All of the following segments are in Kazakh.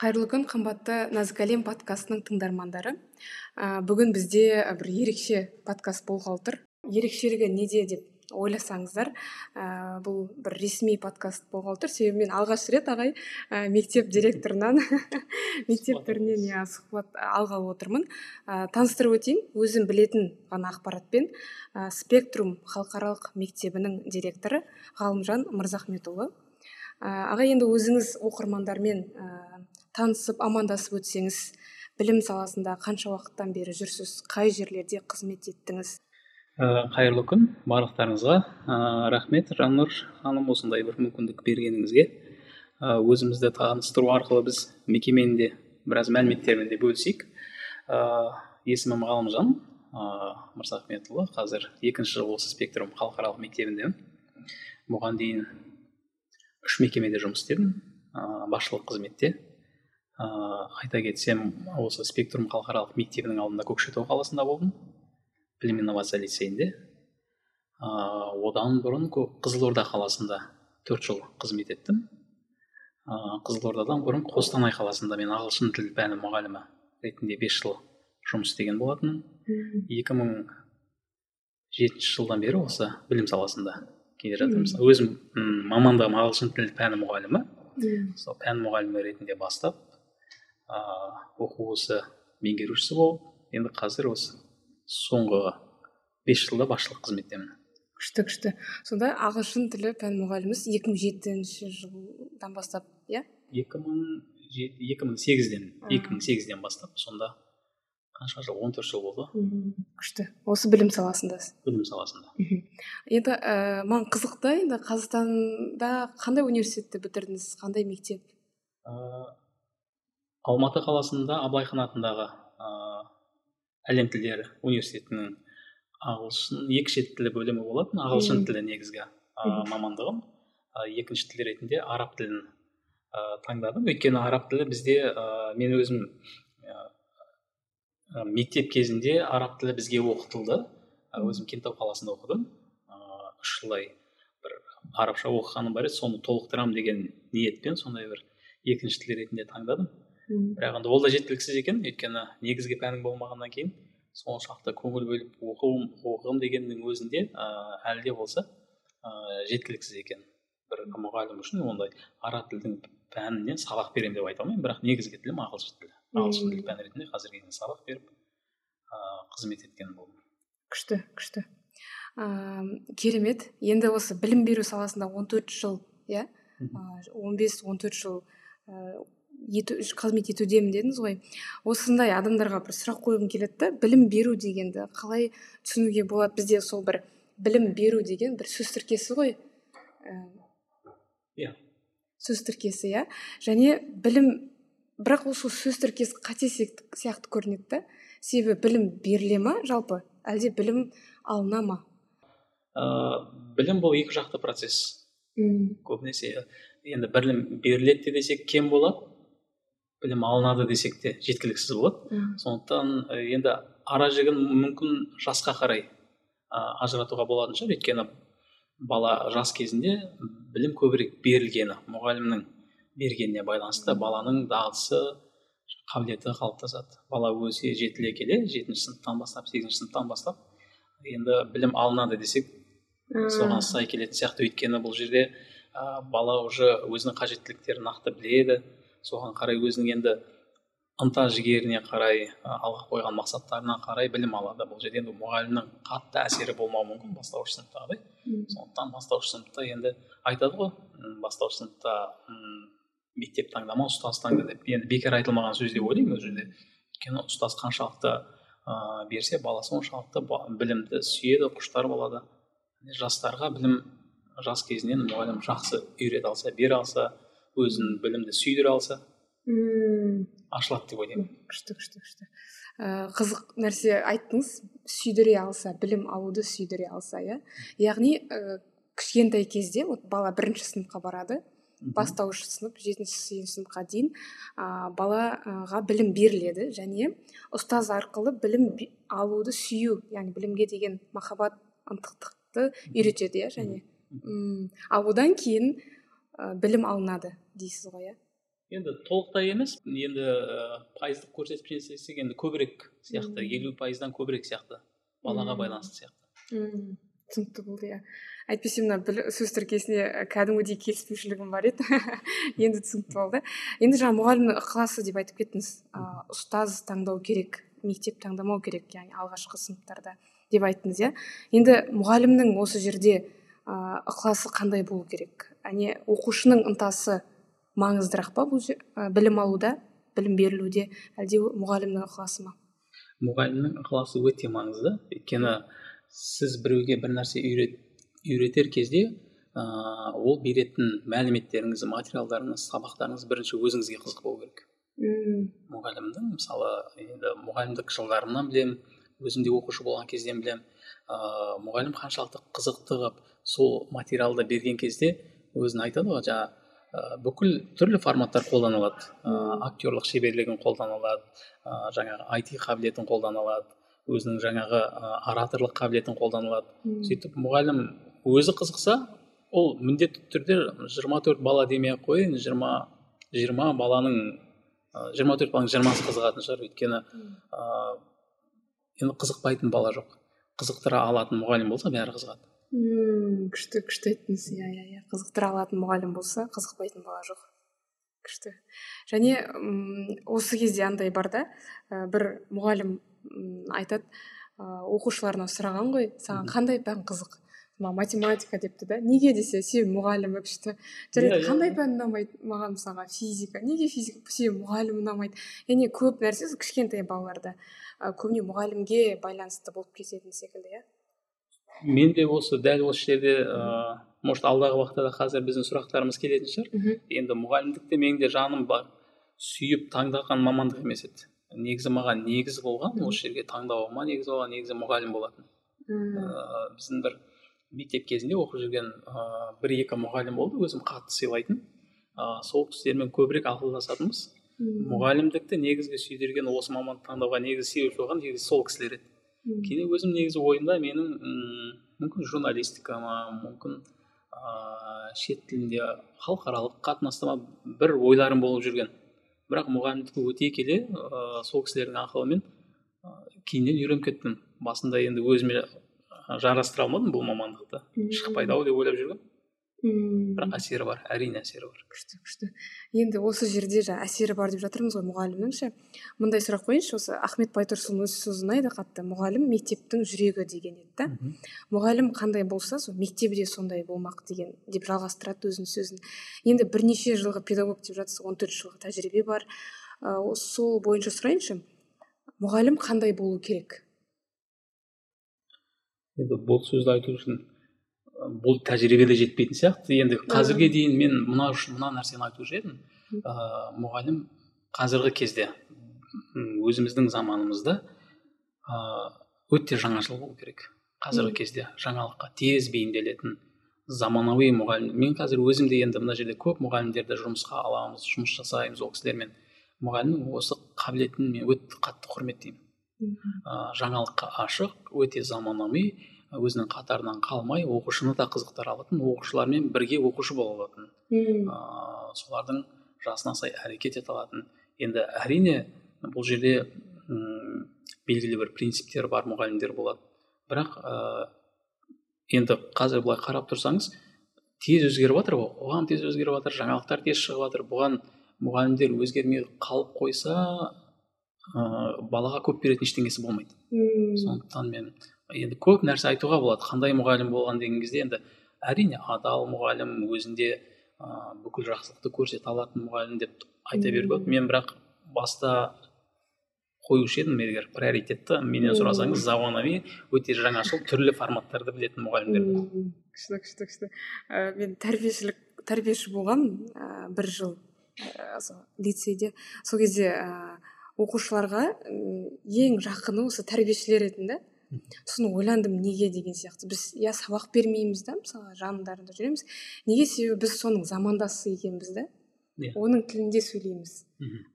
қайырлы күн қымбатты нәзік әлем подкастының тыңдармандары. Ә, бүгін бізде бір ерекше подкаст болғалы тұр. Ерекшелігі неде деп ойласаңыздар ә, бұл бір ресми подкаст болғалы тұр. Себебі мен алғаш рет ағай ә, мектеп директорынан мектеп түрінен иә сұхбат алғалы отырмын. Ә, таныстырып өтейін. Өзім білетін ғана ақпаратпен. Ә, спектрум халықаралық мектебінің директоры ғалымжан мырзахметұлы. Аға енді өзіңіз оқырмандармен танысып амандасып өтсеңіз білім саласында қанша уақыттан бері жүрсіз қай жерлерде қызмет еттіңіз? Ә, қайырлы күн барлықтарыңызға. Ә, рахмет жаннұр ханым осындай бір мүмкіндік бергеніңізге. Ә, өзімізді таныстыру арқылы біз мекеменің де біраз мәліметтермен де бөлісейік. Ә, есімім ғалымжан. Ә, мырзахметұлы қазір екінші жыл осы спектрум халықаралық мектебіндемін бұған дейін үш мекемеде жұмыс істедім. Ә, басшылық қызметте. Ыыы айта кетсем осы спектрум халықаралық мектебінің алдында көкшетау қаласында болдым. Білім инновация лицейінде. Ыыы одан бұрын қызылорда қаласында төрт жыл қызмет еттім. Ыыы қызылордадан бұрын қостанай қаласында мен ағылшын тіл пәні мұғалімі ретінде бес жыл жұмыс істеген болатынмын. Екі мың жетінші жылдан бері осы білім саласында келе жатырмыз өзім мамандығым ағылшын тілі пәні мұғалімі. Сол пән мұғалімі ретінде бастап оқу осы меңгерушісі болып енді қазір осы соңғы бес жылда басшылық қызметтемін. Күшті күшті. Сонда ағылшын тілі пән мұғалімісіз екі мың жетінші жылдан бастап иә? Екі мың екі мың сегізден екі мың сегізден бастап сонда қанша жыл он төрт жыл болды. Күшті. Осы білім саласындасыз білім саласында. Енді ә, маған қызықты енді қазақстанда қандай университетті бітірдіңіз? Қандай мектеп? Алматы қаласында абылай хан атындағы ыыы әлем тілдері университетінің ағылшын екі шет тілі бөлімі болатын ағылшын тілі негізгі ә, мамандығым. Ә, екінші тіл ретінде араб тілін ә, таңдадым. Өйткені араб тілі бізде ә, мен өзім ә, мектеп кезінде араб тілі бізге оқытылды. Өзім кентау қаласында оқыдым. Үш жылдай бір арабша оқығаным бар еді. Соны толықтырамын деген ниетпен сондай бір екінші тіл ретінде таңдадым. Бірақ енді ол да жеткіліксіз екен өйткені негізгі пәнің болмағаннан кейін соншалықты көңіл бөліп оқуым оқығым дегеннің өзінде ә, әлі де болса ә, жеткіліксіз екен. бір мұғалім үшін ондай араб тілдің пәнінен сабақ беремін деп айта алмаймын бірақ негізгі тілім ағылшын тілі. ағылшын тілі пән ретінде қазірге дейін сабақ беріп ыыы қызмет еткен болдым. күшті күшті. Ыыы керемет. Енді осы білім беру саласында 14 жыл иә? Он бес он төрт жыл ету қызмет етудемін дедіңіз ғой. Осындай адамдарға бір сұрақ қойғым келеді да білім беру дегенді қалай түсінуге болады бізде сол бір білім беру деген бір сөз тіркесі ғой? Иә. сөз тіркесі иә. Және білім бірақ ол сол сөз тіркесі қате сияқты көрінеді да. Себебі білім беріле ма жалпы? Әлде білім алына ма? Ә, білім бұл екі жақты процесс. Мм көбінесе енді білім беріледі десек кем болады білім алынады десек те жеткіліксіз болады. Сондықтан енді ара жігін мүмкін жасқа қарай ә, ажыратуға болатын шығар. Өйткені бала жас кезінде білім көбірек берілгені мұғалімнің бергеніне байланысты баланың дағдысы қабілеті қалыптасады. Бала өзі жетіле келе жетінші сыныптан бастап сегізінші сыныптан бастап енді білім алынады десек соған сай келетін сияқты. Өйткені бұл жерде ә, бала уже өзінің қажеттіліктерін нақты біледі соған қарай өзінің енді ынта жігеріне қарай алға қойған мақсаттарына қарай білім алады. Бұл жерде енді мұғалімнің қатты әсері болмауы мүмкін бастауыш сыныптағыдай сондықтан бастауыш сыныпта енді айтады ғой бастауыш сыныпта мектеп таңдама ұстаз таңда деп. Енді бекер айтылмаған сөз деп ойлаймын ол жерде өйткені ұстаз қаншалықты ыыы берсе бала соншалықты білімді сүйеді құштар болады. Жастарға білім жас кезінен мұғалім жақсы үйрете алса бере алса өзін білімді сүйдіре алса мм. ашылады деп ойлаймын. Күшті күшті күшті. Ә, қызық нәрсе айттыңыз сүйдіре алса білім алуды сүйдіре алса иә? Яғни ә, кішкентай кезде вот бала бірінші сыныпқа барады бастауыш сынып жетінші сегізінші сыныпқа дейін ә, балаға білім беріледі және ұстаз арқылы білім алуды сүю яғни білімге деген махаббат ынтықтықты үйретеді иә және мм. Ал одан кейін білім алынады дейсіз ғой иә? Енді толықтай емес. Енді ә, пайыздық көрсеткіш есептесек енді көбірек сияқты елу пайыздан көбірек сияқты балаға байланысты сияқты. Мм түсінікті болды иә. Әйтпесе мына сөз тіркесіне кәдімгідей келіспеушілігім бар еді. Енді түсінікті болды. Енді жаңа мұғалімнің ықыласы деп айтып кеттіңіз ә, ұстаз таңдау керек мектеп таңдамау керек яғни алғашқы сыныптарда деп айттыңыз иә? Енді мұғалімнің осы жерде ә, ықыласы қандай болу керек? Әне оқушының ынтасы маңыздырақ па бұл білім алуда білім берілуде? Әлде мұғалімнің ықыласы ма? Мұғалімнің ықыласы өте маңызды. Өйткені сіз біреуге бір нәрсе үйрет, үйретер кезде ә, ол беретін мәліметтеріңіз материалдарыңыз сабақтарыңыз бірінші өзіңізге қызық болу керек. Мм. Мұғалімнің мысалы енді мұғалімдік жылдарымнан білемін өзім де оқушы болған кезден білемін ә, мұғалім қаншалықты қызықты қылып сол материалды берген кезде өзін айтады ғой жаңағы ә, бүкіл түрлі форматтар қолданылады. Ә, актерлық шеберлігін қолдана алады ә, жаңағы айти қабілетін қолдана алады өзінің жаңағы ә, ораторлық қабілетін қолдана алады сөйтіп мұғалім өзі қызықса ол міндетті түрде 24 бала демей ақ қояйын жиырма жиырма баланың жиырма төрт баланың жиырмасы қызығатын шығар. Өйткені ә, енді қызықпайтын бала жоқ. Қызықтыра алатын мұғалім болса бәрі қызығады. Мм күшті күшті айттыңыз иә иә иә. Қызықтыра алатын мұғалім болса қызықпайтын бала жоқ. Күшті. Және осы кезде андай бар да ә, бір мұғалім айтады ә, оқушыларына сұраған ғой саған қандай пән қызық? Математика депті да. Неге десе себебі мұғалімі күшті. Жарайды иә, иә, қандай пән ұнамайды? Маған мысалға физика. Неге физика? Себебі мұғалім ұнамайды. Яғни көп нәрсе кішкентай балаларда көбіне мұғалімге байланысты болып кететін секілді иә. Мен де осы дәл осы жерде ыыы может алдағы уақытта да қазір біздің сұрақтарымыз келетін шығар. Енді мұғалімдікте менің де жаным бар. Сүйіп таңдаған мамандық емес еді. Негізі маған негіз болған осы жерге таңдауыма негіз болған негізі мұғалім болатын. Ыыы біздің бір мектеп кезінде оқып жүрген ыыы бір екі мұғалім болды өзім қатты сыйлайтын. Ыыы сол кісілермен көбірек ақылдасатынбыз. Мұғалімдікті негізгі сүйдірген осы мамандық таңдауға негізгі себепші болған негізі сол кісілер еді. Кейде өзім негізі ойымда менің м мүмкін журналистика ма мүмкін ыыы шет тілінде халықаралық қатынаста ма бір ойларым болып жүрген. Бірақ мұғалімдікке өте келе ә, сол кісілердің ақылымен ә, кейіннен үйреніп кеттім. Басында енді өзіме жарастыра алмадым бұл мамандықты. Шықпайды ау деп ойлап жүргенмін. Мм. бірақ әсері бар әрине әсері бар. Күшті күшті. Енді осы жерде жаңа әсері бар деп жатырмыз ғой мұғалімнің ше? Мындай сұрақ қояйыншы осы ахмет байтұрсынның өз сөзі ұнайды қатты. Мұғалім мектептің жүрегі деген еді да. Мұғалім қандай болса сол мектебі де сондай болмақ деген деп жалғастырады өзінің сөзін. Енді бірнеше жылғы педагог деп жатсыз он төрт жылғы тәжірибе бар. Ә, сол бойынша сұрайыншы мұғалім қандай болу керек? Енді бұл сөзді айту үшін бұл тәжірибеде жетпейтін сияқты. Енді қазірге дейін мен мына мына нәрсені айтушы едім. Ә, мұғалім қазіргі кезде өзіміздің заманымызда ә, өте жаңашыл болу керек. Қазіргі кезде жаңалыққа тез бейімделетін заманауи мұғалім. Мен қазір өзім де енді мына жерде көп мұғалімдерді жұмысқа аламыз жұмыс жасаймыз ол кісілермен. Мұғалімнің осы қабілетін мен өте қатты құрметтеймін. Ә, жаңалыққа ашық өте заманауи өзінің қатарынан қалмай оқушыны да қызықтыра алатын оқушылармен бірге оқушы бола алатын ыыы солардың жасына сай әрекет ете алатын. Енді әрине бұл жерде белгілі бір принциптер бар мұғалімдер болады. Бірақ ә, енді қазір былай қарап тұрсаңыз тез өзгеріп жатыр ғой. Қоғам тез өзгеріп жатыр жаңалықтар тез шығып жатыр. Бұған мұғалімдер өзгермей қалып қойса ә, балаға көп беретін ештеңесі болмайды. Сондықтан мен енді көп нәрсе айтуға болады. Қандай мұғалім болған деген кезде енді әрине адал мұғалім өзінде ә, бүкіл жақсылықты көрсете алатын мұғалім деп айта беруге болады. Мен бірақ баста қоюшы едім егер приоритетті менен сұрасаңыз заманауи өте жаңашыл түрлі форматтарды білетін мұғалімдер күшті күшті күшті. Ә, мен тәрбиешілік тәрбиеші болғанмын ә, бір жыл ә, лицейде. Сол кезде ә, оқушыларға ең жақыны осы тәрбиешілер еді да соны ойландым неге деген сияқты. Біз иә сабақ бермейміз да мысалы жандарында жүреміз. Неге себебі біз соның замандасы екенбіз да? Yeah. Иә. оның тілінде сөйлейміз.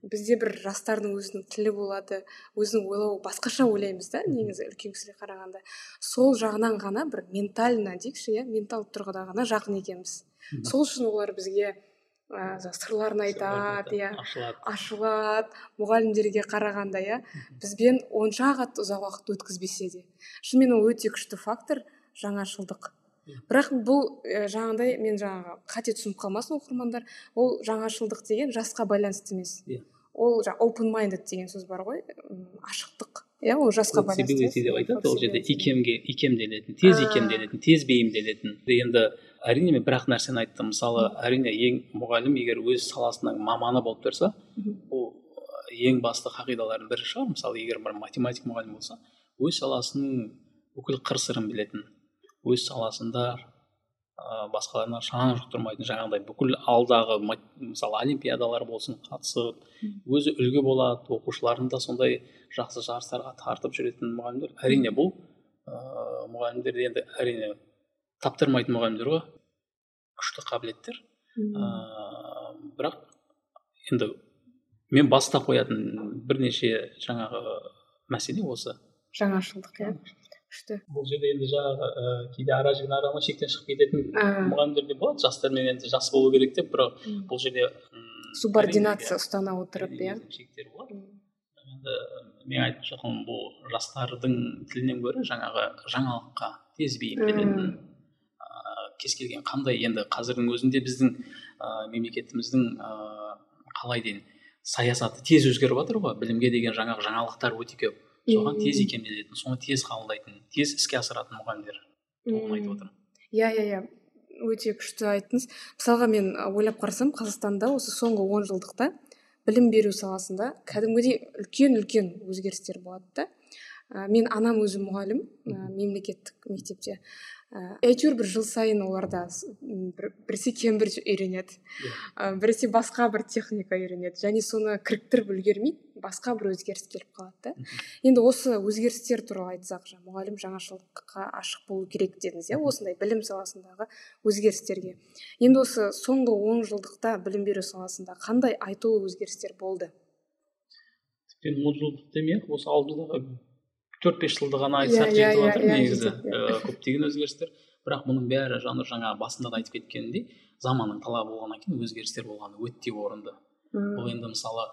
Бізде бір жастардың өзінің тілі болады өзінің ойлауы басқаша ойлаймыз да негізі үлкен кісілерге қарағанда. Сол жағынан ғана бір ментально дейікші иә менталды тұрғыда ғана жақын екенбіз. Сол үшін олар бізге ә, сырларын айтады иә. Ашылады. Мұғалімдерге қарағанда иә. Бізбен онша қатты ұзақ уақыт өткізбесе де. Шынымен ол өте күшті фактор жаңашылдық. Бірақ бұл ә, жаңағыдай мен жаңағы қате түсініп қалмасын оқырмандар. Ол жаңашылдық деген жасқа байланысты емес. Иә. Ол жаңағы open minded деген сөз бар ғой. Ашықтық. Иә ол жасқа байланысты деп айтады ол жерде икемге икемделетін тез икемделетін тез бейімделетін. Енді әрине мен бір ақ нәрсені айттым. Мысалы әрине ең мұғалім егер өз саласының маманы болып тұрса бұл ең басты қағидалардың бірі шығар. Мысалы егер бір математик мұғалім болса өз саласының бүкіл қыр сырын білетін өз саласында ә, басқаларына шаң жұқтырмайтын жаңағыдай бүкіл алдағы мысалы олимпиадалар болсын қатысып өзі үлгі болады оқушыларын да сондай жақсы жарыстарға тартып жүретін мұғалімдер. Әрине бұл ыыы мұғалімдер енді әрине таптырмайтын мұғалімдер ғой. Күшті қабілеттер. Ыыы бірақ енді мен баста қоятын бірнеше жаңағы мәселе осы. Жаңашылдық иә. Күшті. Бұл жерде енді жаңағы ә, кейде ара жігін арама шектен шығып кететін мұғалімдер де болады. Жастармен енді жас болу керек деп бірақ бұл жерде субординация ұстана отырып иә. шектер болады. Енді мен айтып жатқан бұл жастардың тілінен гөрі жаңағы жаңалыққа тез бейімделетін ә, кез келген қандай енді қазірдің өзінде біздің ә, мемлекетіміздің ә, қалай дейін саясаты тез өзгеріп жатыр ғой. Білімге деген жаңағы жаңалықтар өте көп. Соған тез икемделетін соны тез қабылдайтын тез іске асыратын мұғалімдер оны айтып отырмын. Иә иә иә. Өте күшті айттыңыз. Мысалға мен ойлап қарасам қазақстанда осы соңғы он жылдықта білім беру саласында кәдімгідей үлкен үлкен өзгерістер болады да. Ә, мен анам өзі мұғалім ә, мемлекеттік мектепте. Әйтеуір бір жыл сайын оларда бір, біресе кембридж үйренеді. Ә, біресе басқа бір техника үйренеді. Және соны кіріктіріп үлгермейді басқа бір өзгеріс келіп қалады да. Енді осы өзгерістер туралы айтсақ жаңа мұғалім жаңашылдыққа ашық болу керек дедіңіз иә осындай білім саласындағы өзгерістерге. Енді осы соңғы он жылдықта білім беру саласында қандай айтулы өзгерістер болды? Тіптен он жылдық демей ақ осы алдымыздағы төрт бес жылды ғана айтсақ жетіп жатыр негізі көптеген өзгерістер. Бірақ мұның бәрі жанр жаңа басында да айтып кеткенімдей заманның талабы болғаннан кейін өзгерістер болғаны өте орынды. Бұл енді мысалы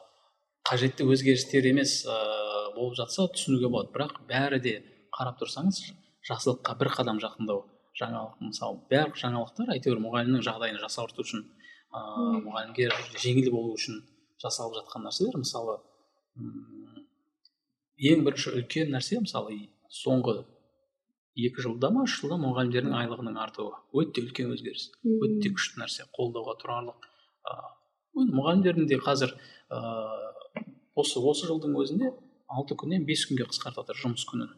қажетті өзгерістер емес ыыы болып жатса түсінуге болады. Бірақ бәрі де қарап тұрсаңыз жақсылыққа бір қадам жақындау жаңалық мысалы барлық жаңалықтар әйтеуір мұғалімнің жағдайын жақсарту үшін ыыы мұғалімге жеңіл болу үшін жасалып жатқан нәрселер. Мысалы ең бірінші үлкен нәрсе мысалы соңғы екі жылда ма үш жылда мұғалімдердің айлығының артуы. Өте үлкен өзгеріс. Өте күшті нәрсе. Қолдауға тұрарлық. Ыыы мұғалімдердің де қазір ыыы осы осы жылдың өзінде алты күннен бес күнге қысқартып жатыр жұмыс күнін.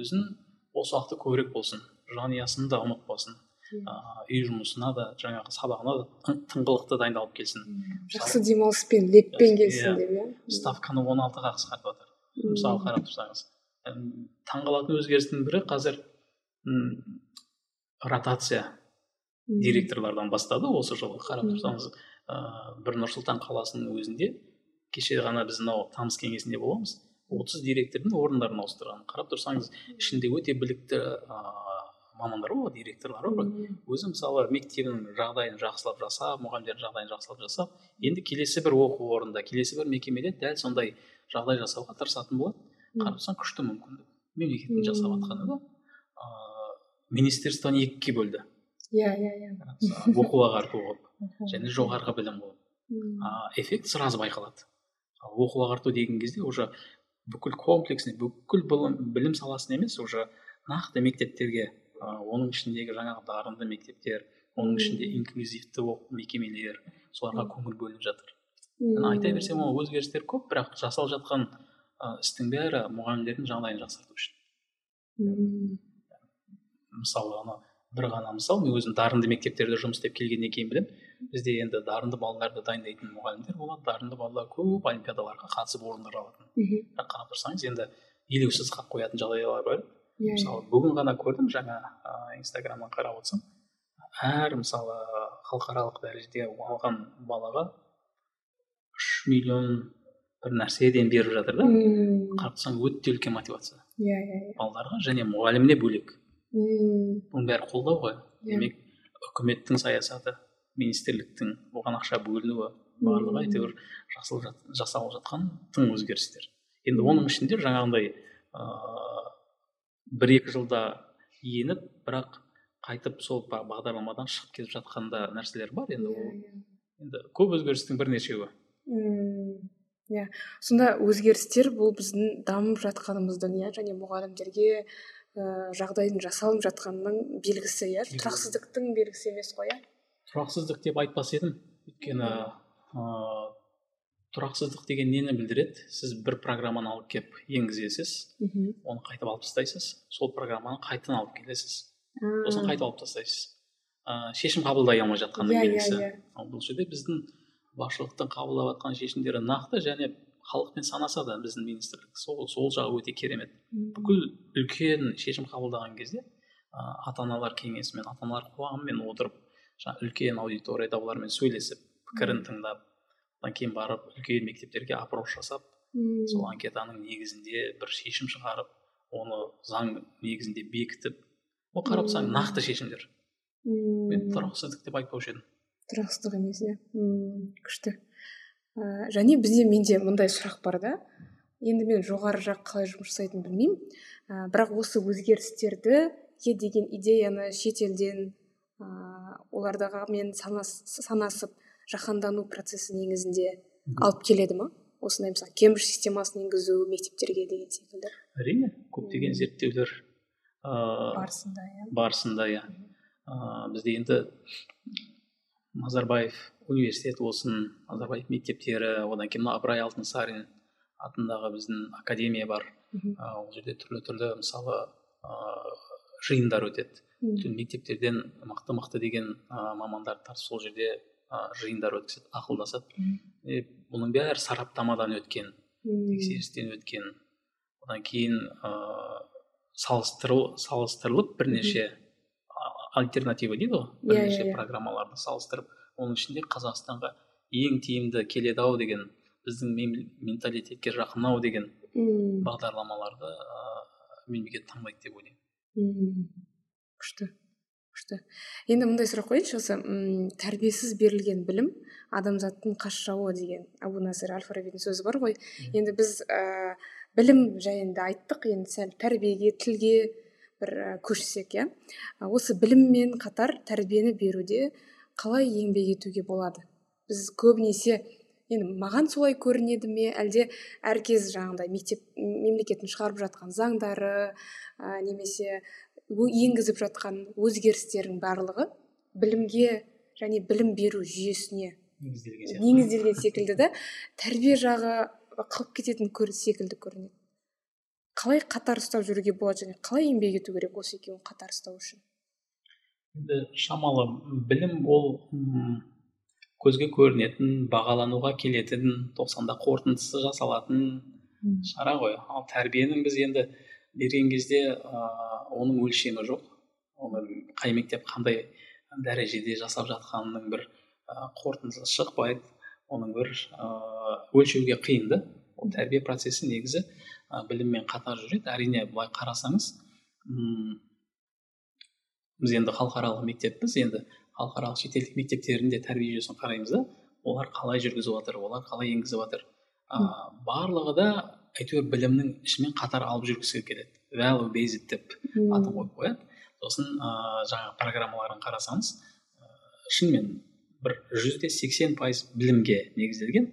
Өзін осы уақыты көбірек болсын жанұясын да ұмытпасын ыыы үй жұмысына да жаңағы сабағына да тыңғылықты дайындалып келсін. Жақсы демалыспен леппен келсін деп иә? Ставканы он алтыға қысқартып жатыр мысалы қарап тұрсаңыз. Таңғалатын өзгерістің бірі қазір м ротация директорлардан бастады осы жылы қарап тұрсаңыз ыыы бір нұр сұлтан қаласының өзінде кеше ғана біз мынау тамыз кеңесінде боламыз. отыз директордың орындарын ауыстырған. Қарап тұрсаңыз ішінде өте білікті ыыы мамандар ғой директорлар бар. Өзі мысалы мектебінің жағдайын жақсылап жасап мұғалімдердің жағдайын жақсылап жасап енді келесі бір оқу орнында келесі бір мекемеде дәл сондай жағдай жасауға тырысатын болады. Қарап тұрсаң күшті мүмкіндік. Мемлекеттің жасап жатқаны да. Ыыы министерствоны екіге бөлді. Иә иә иә. Оқу ағарту қылып және жоғарғы білім қылып эффект сразу байқалады. Оқу ағарту деген кезде уже бүкіл комплексный бүкіл білім, білім саласын емес уже нақты мектептерге оның ішіндегі жаңағы дарынды мектептер оның ішінде инклюзивті мекемелер соларға көңіл бөлініп жатыр. Айта берсем ол өзгерістер көп бірақ жасалып жатқан істің бәрі мұғалімдердің жағдайын жақсарту үшін. Мысалы ана бір ғана мысал мен өзім дарынды мектептерде жұмыс істеп келгеннен кейін білемін. Бізде енді дарынды балаларды дайындайтын мұғалімдер болады. Дарынды балалар көп олимпиадаларға қатысып орындар алатын. Бірақ қарап тұрсаңыз енді елеусіз қалып қоятын жағдайлар бар. Yeah. мысалы бүгін ғана көрдім жаңа ә, инстаграмнан қарап отырсам әр мысалы халықаралық дәрежеде алған балаға үш миллион бір нәрседен беріп жатыр да. Қарап тұрсаң өте үлкен мотивация. Иә иә балаларға және мұғаліміне бөлек. Мм. Бұның бәрі қолдау ғой. Демек үкіметтің саясаты министрліктің оған ақша бөлінуі барлығы әйтеуір жасалып жатқан тың өзгерістер енді оның ішінде жаңағындай ыыы бір екі жылда еніп бірақ қайтып сол бағдарламадан шығып кетіп жатқан да нәрселер бар. Енді ол иә, иә. енді көп өзгерістің бірнешеуі. Иә. Сонда өзгерістер бұл біздің дамып жатқанымыздың иә және мұғалімдерге ә, жағдайдың жасалып жатқанының белгісі иә. Тұрақсыздықтың белгісі емес қой иә. Тұрақсыздық деп айтпас едім. Өйткені ыыы тұрақсыздық деген нені білдіреді? Сіз бір программаны алып келіп енгізесіз оны қайтып алып тастайсыз. Сол программаны қайтадан алып келесіз. Сосын қайтып алып тастайсыз. Ыыы шешім қабылдай алмай жатқанның иә, белгісі. иә, иә. ал бұл жерде біздің басшылықтың қабылдап жатқан шешімдері нақты және халықпен санасады. Біздің министрлік сол сол жағы өте керемет. Бүкіл үлкен шешім қабылдаған кезде ә, ата аналар кеңесімен ата аналар қоғамымен отырып жаңағы үлкен аудиторияда олармен сөйлесіп пікірін тыңдап одан кейін барып үлкен мектептерге опрос жасап сол анкетаның негізінде бір шешім шығарып оны заң негізінде бекітіп ол қарап тұрсаң нақты шешімдер. Мен тұрақсыздық деп айтпаушы едім. Тұрақсыздық емес иә күшті. Ә, және бізде менде мындай сұрақ бар да. Енді мен жоғары жақ қалай жұмыс жасайтынын білмеймін. Ә, бірақ осы өзгерістерді е деген идеяны шетелден ә, олардағы мен санас, санасып жаһандану процесі негізінде алып келеді ма? Осындай мысалы кембридж системасын енгізу мектептерге деген секілді. Әрине көптеген зерттеулер ыыы барысында иә. барысында иә. Бізде енді назарбаев университеті болсын назарбаев мектептері одан кейін мына ыбырай алтынсарин атындағы біздің академия бар. Ол жерде түрлі түрлі мысалы ыыы жиындар өтеді. Bütün мектептерден мықты мықты деген ә, мамандар сол жерде ә, жиындар өткізеді ақылдасады. Е бұның бәрі сараптамадан өткен тексерістен өткен. Одан кейін ыыы салыстыру салыстырылып бірнеше альтернатива дейді ғой иә, бірнеше yeah, иә, yeah. Иә. программаларды салыстырып оның ішінде қазақстанға ең тиімді келеді ау деген біздің менталитетке жақын ау деген mm. бағдарламаларды ә, мемлекет таңдайды деп ойлаймын күшті күшті енді мындай сұрақ қояйыншы осы тәрбиесіз берілген білім адамзаттың қас жауы деген әбу насыр әл фарабидің сөзі бар ғой енді біз ә, білім жайында айттық енді сәл тәрбиеге тілге бір көшсек иә осы біліммен қатар тәрбиені беруде қалай еңбек етуге болады? Біз көбінесе енді маған солай көрінеді ме? Әлде әркез жаңағыдай мектеп мемлекеттің шығарып жатқан заңдары ә, немесе енгізіп жатқан өзгерістердің барлығы білімге және білім беру жүйесіне негізделген секілді да тәрбие жағы қалып кететін секілді көрінеді. Қалай қатар ұстап жүруге болады және қалай еңбек ету керек осы екеуін қатар ұстау үшін? Енді шамалы білім ол көзге көрінетін бағалануға келетін тоқсанда қорытындысы жасалатын шара ғой. Ал тәрбиенің біз енді берген кезде ә, оның өлшемі жоқ. Оны қай мектеп қандай дәрежеде жасап жатқанының бір ә, қорытындысы шықпайды. Оның бір ыыы өлшеуге қиын да ол тәрбие процесі негізі. ә, біліммен қатар жүреді. Әрине былай қарасаңыз м біз енді халықаралық мектеппіз. Енді халықаралық шетелдік мектептердің де тәрбие жүйесін қараймыз да олар қалай жүргізіп жатыр олар қалай енгізіп жатыр. Ә, барлығы да әйтеуір білімнің ішімен қатар алып жүргісі келеді. Value based деп атын қойып қояды. Сосын ыыы жаңағы программаларын қарасаңыз ә, шынымен бір жүзде сексен пайыз білімге негізделген.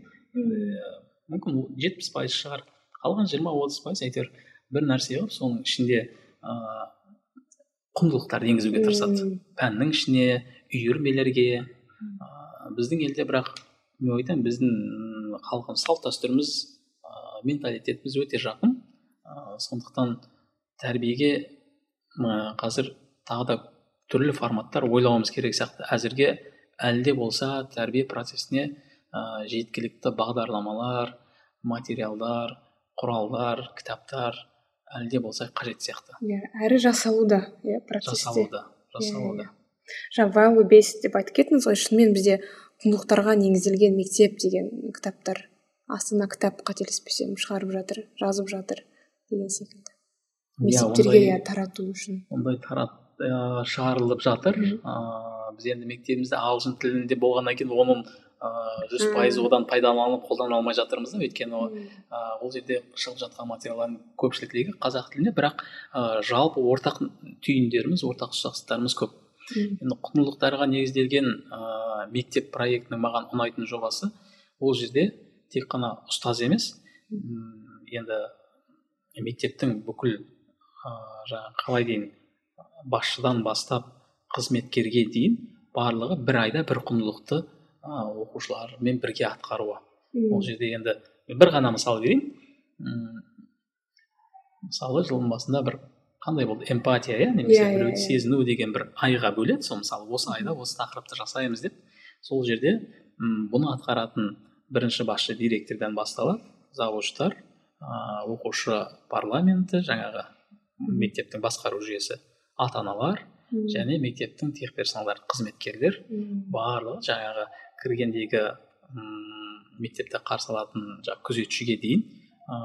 Мүмкін жетпіс пайыз шығар. Қалған жиырма отыз пайыз әйтеуір бір нәрсе қылып соның ішінде ыыы құндылықтарды енгізуге тырысады. Пәннің ішіне үйірмелерге ә, біздің елде бірақ мен айтамын біздің халқымыз салт дәстүріміз ә, менталитетіміз өте жақын. Ә, сондықтан тәрбиеге ә, қазір тағы да түрлі форматтар ойлауымыз керек сияқты. Әзірге әлі де болса тәрбие процесіне ә, жеткілікті бағдарламалар материалдар құралдар кітаптар әлі де болса қажет сияқты. Иә әрі жасалуда иә процесте жасалуда жасалуда. иә, иә. жаңа based деп айтып кеттіңіз ғой шынымен бізде құндылықтарға негізделген мектеп деген кітаптар. Астана кітап қателеспесем шығарып жатыр жазып жатыр деген секілді. Мектептерге иә тарату үшін. ондай тарат ә, шығарылып жатыр. Ә, біз енді мектебімізде ағылшын тілінде болғаннан кейін оның жүз пайыз одан пайдаланып қолдана алмай жатырмыз да өйткені ол жерде шығып жатқан материалдардың көпшілігі қазақ тілінде бірақ ә, жалпы ортақ түйіндеріміз ортақ ұқсастықтарымыз көп. Енді құндылықтарға негізделген ә, мектеп проектінің маған ұнайтын жобасы ол жерде тек қана ұстаз емес. Енді мектептің бүкіл ә, жаңағы қалай дейін басшыдан бастап қызметкерге дейін барлығы бір айда бір құндылықты оқушылармен бірге атқаруы ол жерде енді бір ғана мысал берейін. Мысалы жылдың басында бір қандай болды? Эмпатия иә немесе yeah, иә, біреуді yeah, иә. сезіну деген бір айға бөледі. Сол мысалы осы айда осы тақырыпты жасаймыз деп. Сол жерде м бұны атқаратын бірінші басшы директордан басталады. Завучтар ыыы оқушы парламенті жаңағы мектептің басқару жүйесі ата аналар және мектептің техперсоналдар қызметкерлер барлығы жаңағы кіргендегі мектепте қарсы алатын жаңағы күзетшіге дейін ә,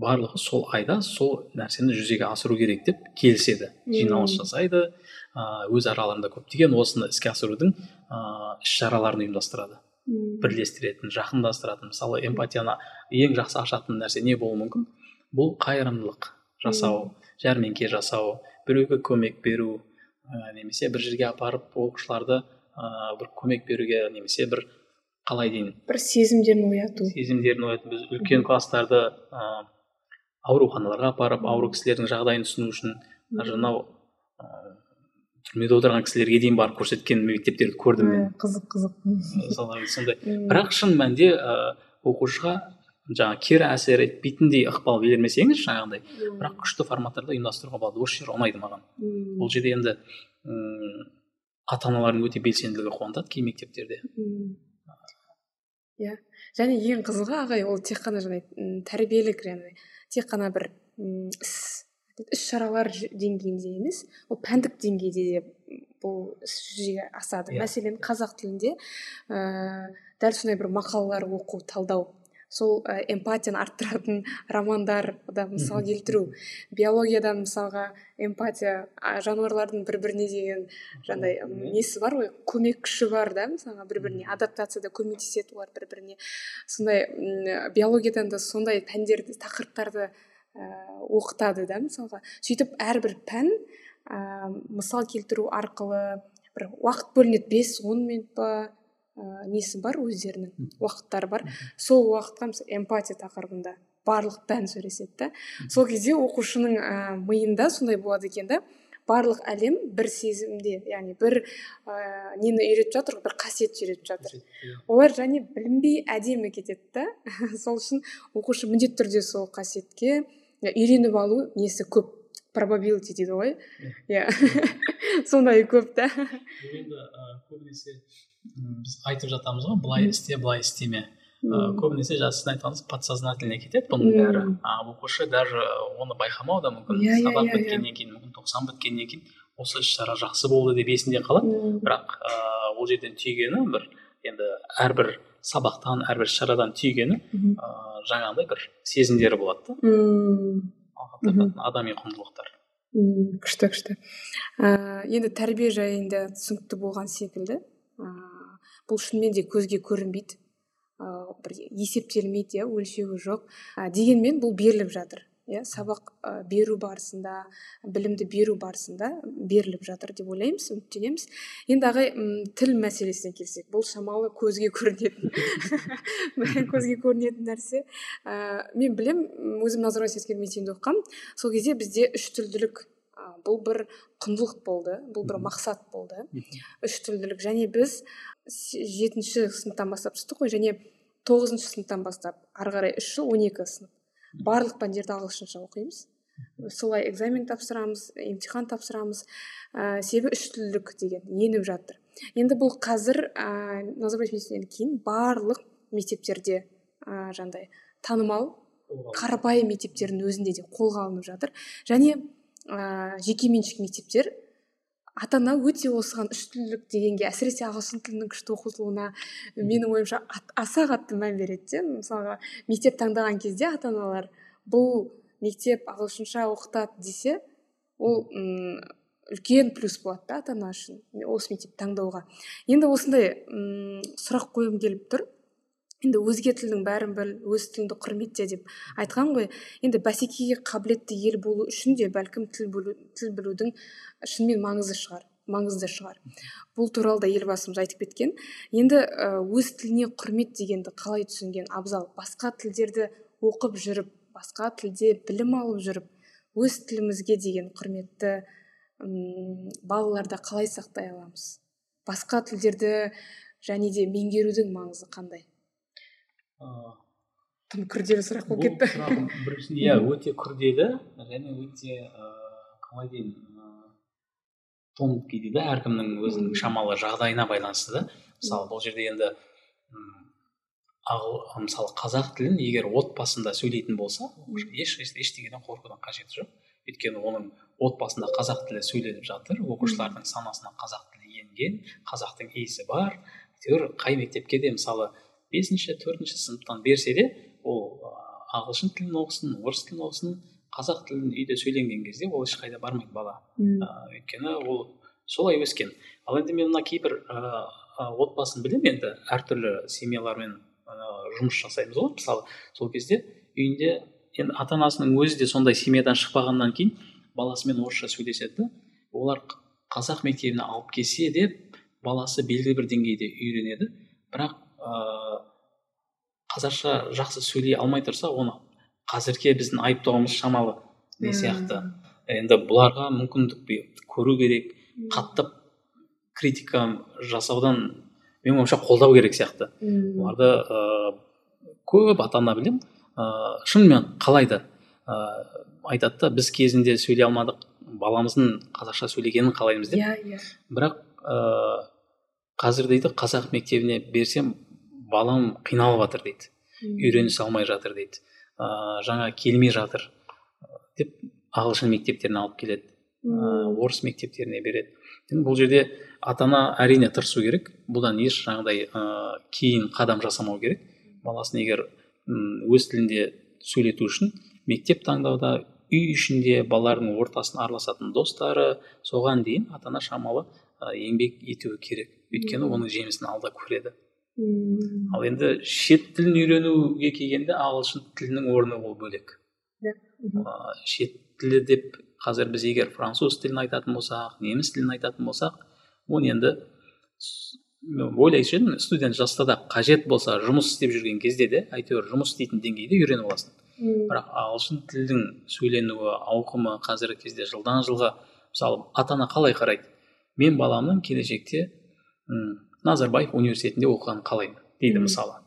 барлығы сол айда сол нәрсені жүзеге асыру керек деп келіседі. Жиналыс жасайды өз араларында көптеген осыны іске асырудың ә, іс шараларын ұйымдастырады бірлестіретін жақындастыратын мысалы эмпатияны ең жақсы ашатын нәрсе не болуы мүмкін? Бұл қайырымдылық жасау жәрмеңке жасау біреуге көмек беру ә, немесе бір жерге апарып оқушыларды ыыы бір көмек беруге немесе бір қалай дейін бір сезімдерін ояту. Сезімдерін ояту. Біз үлкен класстарды ыыы ауруханаларға апарып ауру кісілердің жағдайын түсіну үшін даже мынау түрмеде отырған кісілерге дейін барып көрсеткен мектептерді көрдім мен. Қызық қызық. Сондай. Бірақ шын мәнінде ыыы оқушыға жаңағы кері әсер етпейтіндей ықпал бермесеңіз жаңағындай бірақ күшті форматтарда ұйымдастыруға болады. Осы жер ұнайды маған. Бұл жерде енді ата аналардың өте белсенділігі қуантады кей мектептерде. Иә. Және ең қызығы ағай ол тек қана жаңа тәрбиелік яғни тек қана бір іс іс шаралар деңгейінде емес ол пәндік деңгейде де бұл іс жүзеге асады. Yeah. Иә. мәселен қазақ тілінде ә, дәл сондай бір мақалалар оқу талдау сол ә, эмпатияны арттыратын романдарда мысал келтіру. Биологиядан мысалға эмпатия жануарлардың бір біріне деген жаңағыдай несі бар ғой? Көмек күші бар да мысалға бір біріне адаптацияда көмектеседі олар бір біріне сондай биологиядан да сондай пәндерді тақырыптарды ә, оқытады да мысалға. Сөйтіп әрбір пән ә, мысал келтіру арқылы бір уақыт бөлінеді. Бес он минут па ә, несі бар? Өздерінің уақыттары бар. Сол уақытқа мысалы эмпатия тақырыбында барлық пән сөйлеседі да. Сол кезде оқушының ә, миында сондай болады екен да. Барлық әлем бір сезімде яғни бір ә, нені үйретіп жатыр бір қасиетті үйретіп жатыр. Иә. олар және білінбей әдемі кетеді да. Сол үшін оқушы міндетті түрде сол қасиетке үйреніп алу несі көп? Пробабилити дейді ғой. Иә. сондай көп та енді көбінесе біз айтып жатамыз ғой былай істе былай істеме ыыы көбінесе жаңа сіздің айтқаныңыз подсознательный кетеді бұның бәрі. А оқушы даже оны байқамауы да мүмкін. Иә, сабақ иә, біткеннен кейін мүмкін тоқсан біткеннен кейін осы іс шара жақсы болды деп есінде қалады. Бірақ ыыы ол жерден түйгені бір енді әрбір сабақтан әрбір іс шарадан түйгені ыыы жаңағындай бір сезімдері болады да. Адами құндылықтар. Мм күшті күшті. Ыыы енді тәрбие жайында түсінікті болған секілді бұл шынымен де көзге көрінбейді. Ыыы бір есептелмейді иә өлшеуі жоқ. Ә, дегенмен бұл беріліп жатыр. Иә сабақ ә, беру барысында білімді беру барысында беріліп жатыр деп ойлаймыз үміттенеміз. Енді ағай тіл мәселесіне келсек бұл шамалы көзге көрінетін көзге көрінетін нәрсе. Ә, мен білем өзім назарбаев әскери мектебінде оқығанмын. Сол кезде бізде үш тілділік бұл бір құндылық болды бұл бір мақсат болды. Үш тілділік. Және біз жетінші сыныптан бастап түстік қой және тоғызыншы сыныптан бастап ары қарай үш жыл он екі сынып барлық пәндерді ағылшынша оқимыз. Солай экзамен тапсырамыз емтихан тапсырамыз. Ә, себебі үш тілділік деген еніп жатыр. Енді бұл қазір ә, назарбаев мектебінен кейін барлық мектептерде ә, жаңағыдай танымал қарапайым мектептердің өзінде де қолға алынып жатыр. Және ә, жекеменшік мектептер ата ана өте осыған үштілділік дегенге әсіресе ағылшын тілінің күшті оқытылуына менің ойымша аса қатты мән береді де. Мысалға мектеп таңдаған кезде ата аналар бұл мектеп ағылшынша оқытады десе ол үлкен плюс болады да ата ана үшін осы мектепті таңдауға. Енді осындай м сұрақ қойғым келіп тұр. Енді өзге тілдің бәрін біл өз тіліңді құрметте деп айтқан ғой. Енді бәсекеге қабілетті ел болу үшін де бәлкім тіл, білу, тіл білудің шынымен маңызы шығар маңызды шығар. Бұл туралы да елбасымыз айтып кеткен. Енді өз тіліне құрмет дегенді қалай түсінген абзал? Басқа тілдерді оқып жүріп басқа тілде білім алып жүріп өз тілімізге деген құрметті м балаларда қалай сақтай аламыз? Басқа тілдерді және де меңгерудің маңызы қандай? Тым күрделі сұрақ болып кетті. иә өте күрделі және өте қалай дейін тонкий дейді әркімнің өзінің шамалы жағдайына байланысты. Да мысалы бұл жерде енді мысалы қазақ тілін егер отбасында сөйлейтін болса еш ештеңеден қорқудың қажеті жоқ. Өйткені оның отбасында қазақ тілі сөйленіп жатыр оқушылардың санасына қазақ тілі енген қазақтың иісі бар. Әйтеуір қай мектепке де мысалы бесінші төртінші сыныптан берсе де ол ағылшын тілін оқысын орыс тілін оқысын қазақ тілін үйде сөйленген кезде ол ешқайда бармайды бала. Өйткені ол солай өскен. ал енді мен мына кейбір ыыы отбасын білемін енді әртүрлі семьялармен жұмыс жасаймыз ғой. Мысалы сол кезде үйінде енді ата анасының өзі де сондай семьядан шықпағаннан кейін баласымен орысша сөйлеседі. Да олар қазақ мектебіне алып келсе де баласы белгілі бір деңгейде үйренеді. Бірақ ыыы қазақша жақсы сөйлей алмай тұрса оны қазірге біздің айыптауымыз шамалы не сияқты. Енді бұларға мүмкіндік көру керек қаттап критика жасаудан менің ойымша қолдау керек сияқты. Оларды ыыы көп ата ана білемін. Ыыы шынымен қалайды ыыы айтады да біз кезінде сөйлей алмадық баламыздың қазақша сөйлегенін қалаймыз деп. Иә иә. Бірақ ыыы қазір дейді қазақ мектебіне берсем балам қиналып жатыр дейді. Үйренісе алмай жатыр дейді. Ыыы жаңа келмей жатыр деп ағылшын мектептеріне алып келеді. Ыыы орыс мектептеріне береді. Енді бұл жерде ата ана әрине тырысу керек. Бұдан еш жаңағыдай ыыы кейін қадам жасамау керек. Баласын егер өз тілінде сөйлету үшін мектеп таңдауда үй ішінде балалардың ортасын араласатын достары соған дейін ата ана шамалы еңбек етуі керек. Өйткені оның жемісін алда көреді. Мм. Ал енді шет тілін үйренуге келгенде ағылшын тілінің орны ол бөлек. Иә шет тілі деп қазір біз егер француз тілін айтатын болсақ неміс тілін айтатын болсақ оны енді ойлайтын едім студент жаста да қажет болса жұмыс істеп жүрген кезде де әйтеуір жұмыс істейтін деңгейде үйреніп аласың. Бірақ ағылшын тілдің сөйленуі ауқымы қазіргі кезде жылдан жылға мысалы ата ана қалай қарайды? Мен баламның келешекте назарбаев университетінде оқығанын қалаймын дейді мысалы.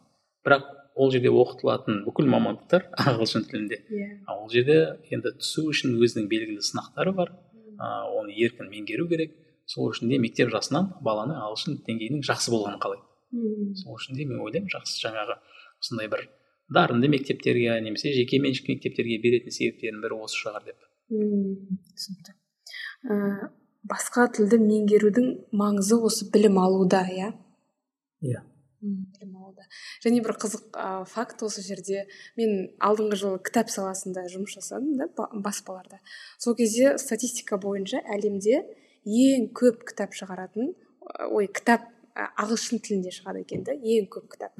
Бірақ ол жерде оқытылатын бүкіл мамандықтар ағылшын тілінде. Иә. Ол жерде енді түсу үшін өзінің белгілі сынақтары бар. Ыыы оны еркін меңгеру керек. Сол үшін де мектеп жасынан баланы ағылшын деңгейінің жақсы болғанын қалайды. Мм сол үшін де мен ойлаймын жақсы жаңағы осындай бір дарынды мектептерге немесе жеке меншік мектептерге беретін себептерінің бірі осы шығар деп. Мм түсінікті. Басқа тілді меңгерудің маңызы осы білім алуда иә? Иә. Білім алуда. Және бір қызық ә, факт осы жерде. Мен алдыңғы жылы кітап саласында жұмыс жасадым да баспаларда сол кезде статистика бойынша әлемде ең көп кітап шығаратын ой кітап ағылшын тілінде шығады екен да ең көп кітап.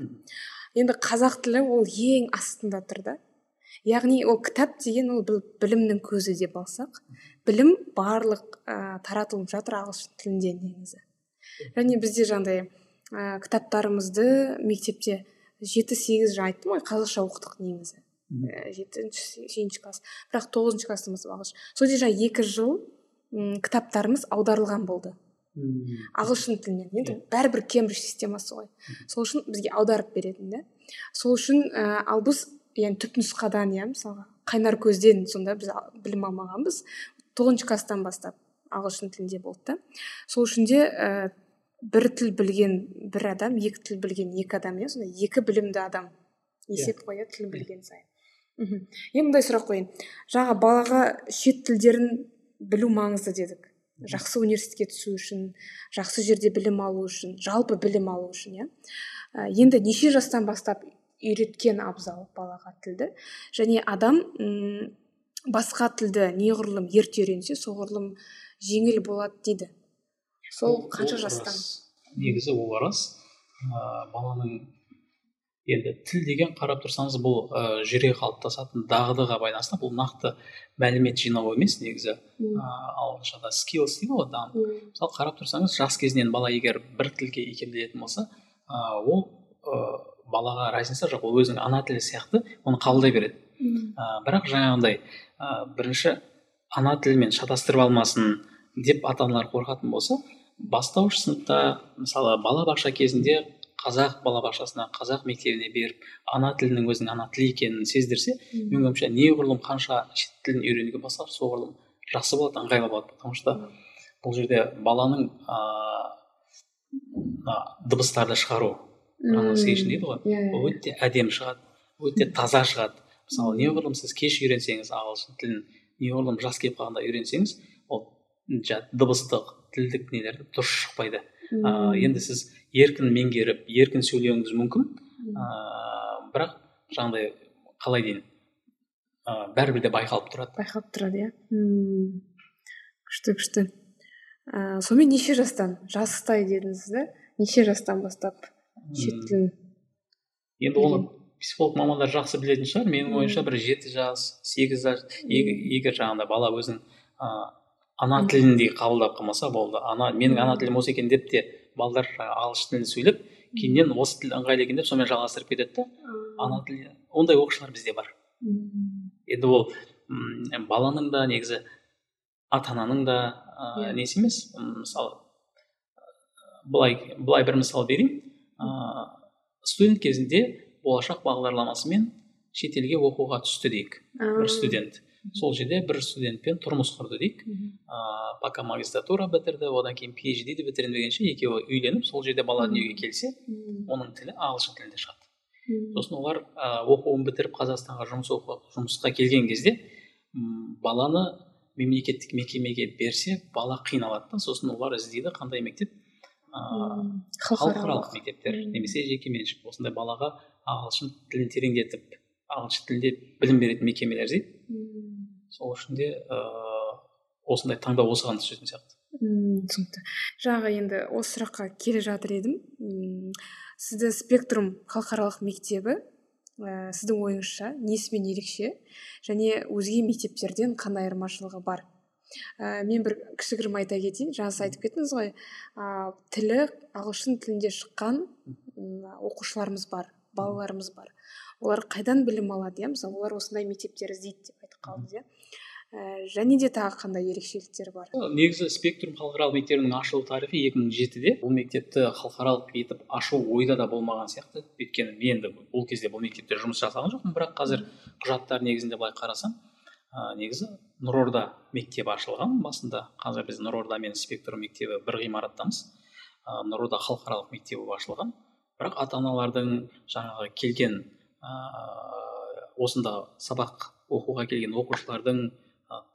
Енді қазақ тілі ол ең астында тұр да. Яғни ол кітап деген ол білімнің көзі деп алсақ білім барлық ә, таратылып жатыр ағылшын тілінде негізі. Және бізде жаңағыдай ә, кітаптарымызды мектепте жеті сегіз жаңа айттым ғой қазақша оқыдық негізі. Жетінші сегізінші класс. Бірақ тоғызыншы бастап ағылшын. Сол кезде жаңағы екі жыл м кітаптарымыз аударылған болды. Ағылшын тілінен. Енді бәрібір кембридж системасы ғой. Сол үшін бізге аударып беретін да сол үшін ә, ал біз яғни түпнұсқадан иә мысалға қайнар көзден сонда біз білім алмағанбыз. Тоғызыншы класстан бастап ағылшын тілінде болды. Да сол үшін де ә, бір тіл білген бір адам екі тіл білген екі адам иә сонда екі білімді адам есеп қой иә тіл білген сайын. Мхм енді мындай сұрақ қояйын. Жаңа балаға шет тілдерін білу маңызды дедік. Жақсы университетке түсу үшін жақсы жерде білім алу үшін жалпы білім алу үшін иә. Ә, енді неше жастан бастап үйреткен абзал балаға тілді? Және адам м басқа тілді неғұрлым ерте үйренсе соғұрлым жеңіл болады дейді. Сол қанша жастан? негізі ол рас. Ә, баланың енді тіл деген қарап тұрсаңыз бұл ә, жүре қалыптасатын дағдыға байланысты бұл нақты мәлімет жинау емес негізі. Ыыы ағылшыншада скиллс дейді ғой мысалы қарап тұрсаңыз жас кезінен бала егер бір тілге икемделетін болса ә, ол ә, балаға разница жоқ. Ол өзінің ана тілі сияқты оны қабылдай береді. Ә, бірақ жаңағындай ә, бірінші ана тілімен шатастырып алмасын деп ата аналар қорқатын болса бастауыш сыныпта мысалы балабақша кезінде қазақ балабақшасына қазақ мектебіне беріп ана тілінің өзінің ана тілі екенін сездірсе менің ойымша неғұрлым қанша шет тілін үйренуге бастар соғұрлым жақсы болады ыңғайлы болады потому что бұл жерде баланың ыыы дыбыстарды шығару дейді ғой иә ол өте әдемі шығады өте таза шығады. Мысалы неғұрлым сіз кеш үйренсеңіз ағылшын тілін неғұрлым жас келіп қалғанда үйренсеңіз ол дыбыстық тілдік нелерді дұрыс шықпайды. Ыыы енді сіз еркін меңгеріп еркін сөйлеуіңіз мүмкін. Ыыы бірақ жаңағыдай қалай дейін ыыы бәрібір де байқалып тұрады. Байқалып тұрады иә? Күшті күшті. Ыыы сонымен неше жастан? Жастай дедіңіз да неше жастан бастап шет тілін? Енді оны психолог мамандар жақсы білетін шығар. Менің ойымша бір жеті жас сегіз жас егер жаңағыдай бала өзінің ыыы ана тіліндей қабылдап қалмаса болды. Ана менің ана тілім осы екен деп те балдар ағылшын тілін сөйлеп кейіннен осы тіл ыңғайлы екен деп сонымен жалғастырып кетеді да. Ана тілі ондай оқушылар бізде бар. Енді ол м баланың да негізі ата ананың да ыыы несі емес. Мысалы былай былай бір мысал берейін. Ыыы студент кезінде болашақ бағдарламасымен шетелге оқуға түсті дейік. Бір студент. Сол жерде бір студентпен тұрмыс құрды дейік. Ыыы пока магистратура бітірді одан кейін phd бітірмегенше екеуі үйленіп сол жерде бала дүниеге келсе оның тілі ағылшын тілінде шығады. Сосын олар ә, оқуын бітіріп қазақстанға жұмыс оқып жұмысқа келген кезде м баланы мемлекеттік мекемеге берсе бала қиналады да. Сосын олар іздейді қандай мектеп? Ыыы халықаралық мектептер. Немесе жекеменшік. Осындай балаға ағылшын тілін тереңдетіп ағылшын тілінде білім беретін мекемелер іздейді сол үшін де ыыы осындай таңдау осыған түсетін сияқты. Мм түсінікті. Жаңағы енді осы сұраққа келе жатыр едім. М сізді спектрум халықаралық мектебі ә, сіздің ойыңызша несімен ерекше? Және өзге мектептерден қандай айырмашылығы бар? Ә, мен бір кішігірім айта кетейін. Жаңа сіз айтып кеттіңіз ғой ә, тілі ағылшын тілінде шыққан оқушыларымыз бар. Балаларымыз бар. Олар қайдан білім алады иә? Мысалы олар осындай мектептер іздейді деп айтып қалдыңыз иә? Ә, және де тағы қандай ерекшеліктері бар? Негізі спектрум халықаралық мектебінің ашылу тарихы екі мың жетіде. Бұл мектепті халықаралық етіп ашу ойда да болмаған сияқты. Өйткені мен енді бұл кезде бұл мектепте жұмыс жасаған жоқпын. Бірақ қазір құжаттар негізінде былай қарасам ә, негізі нұрорда мектебі ашылған. Басында қазір біз нұрорда мен спектрум мектебі бір ғимараттамыз. Ә, нұрорда халықаралық мектебі ашылған. Бірақ ата аналардың жаңағы келген ыыы осында сабақ оқуға келген оқушылардың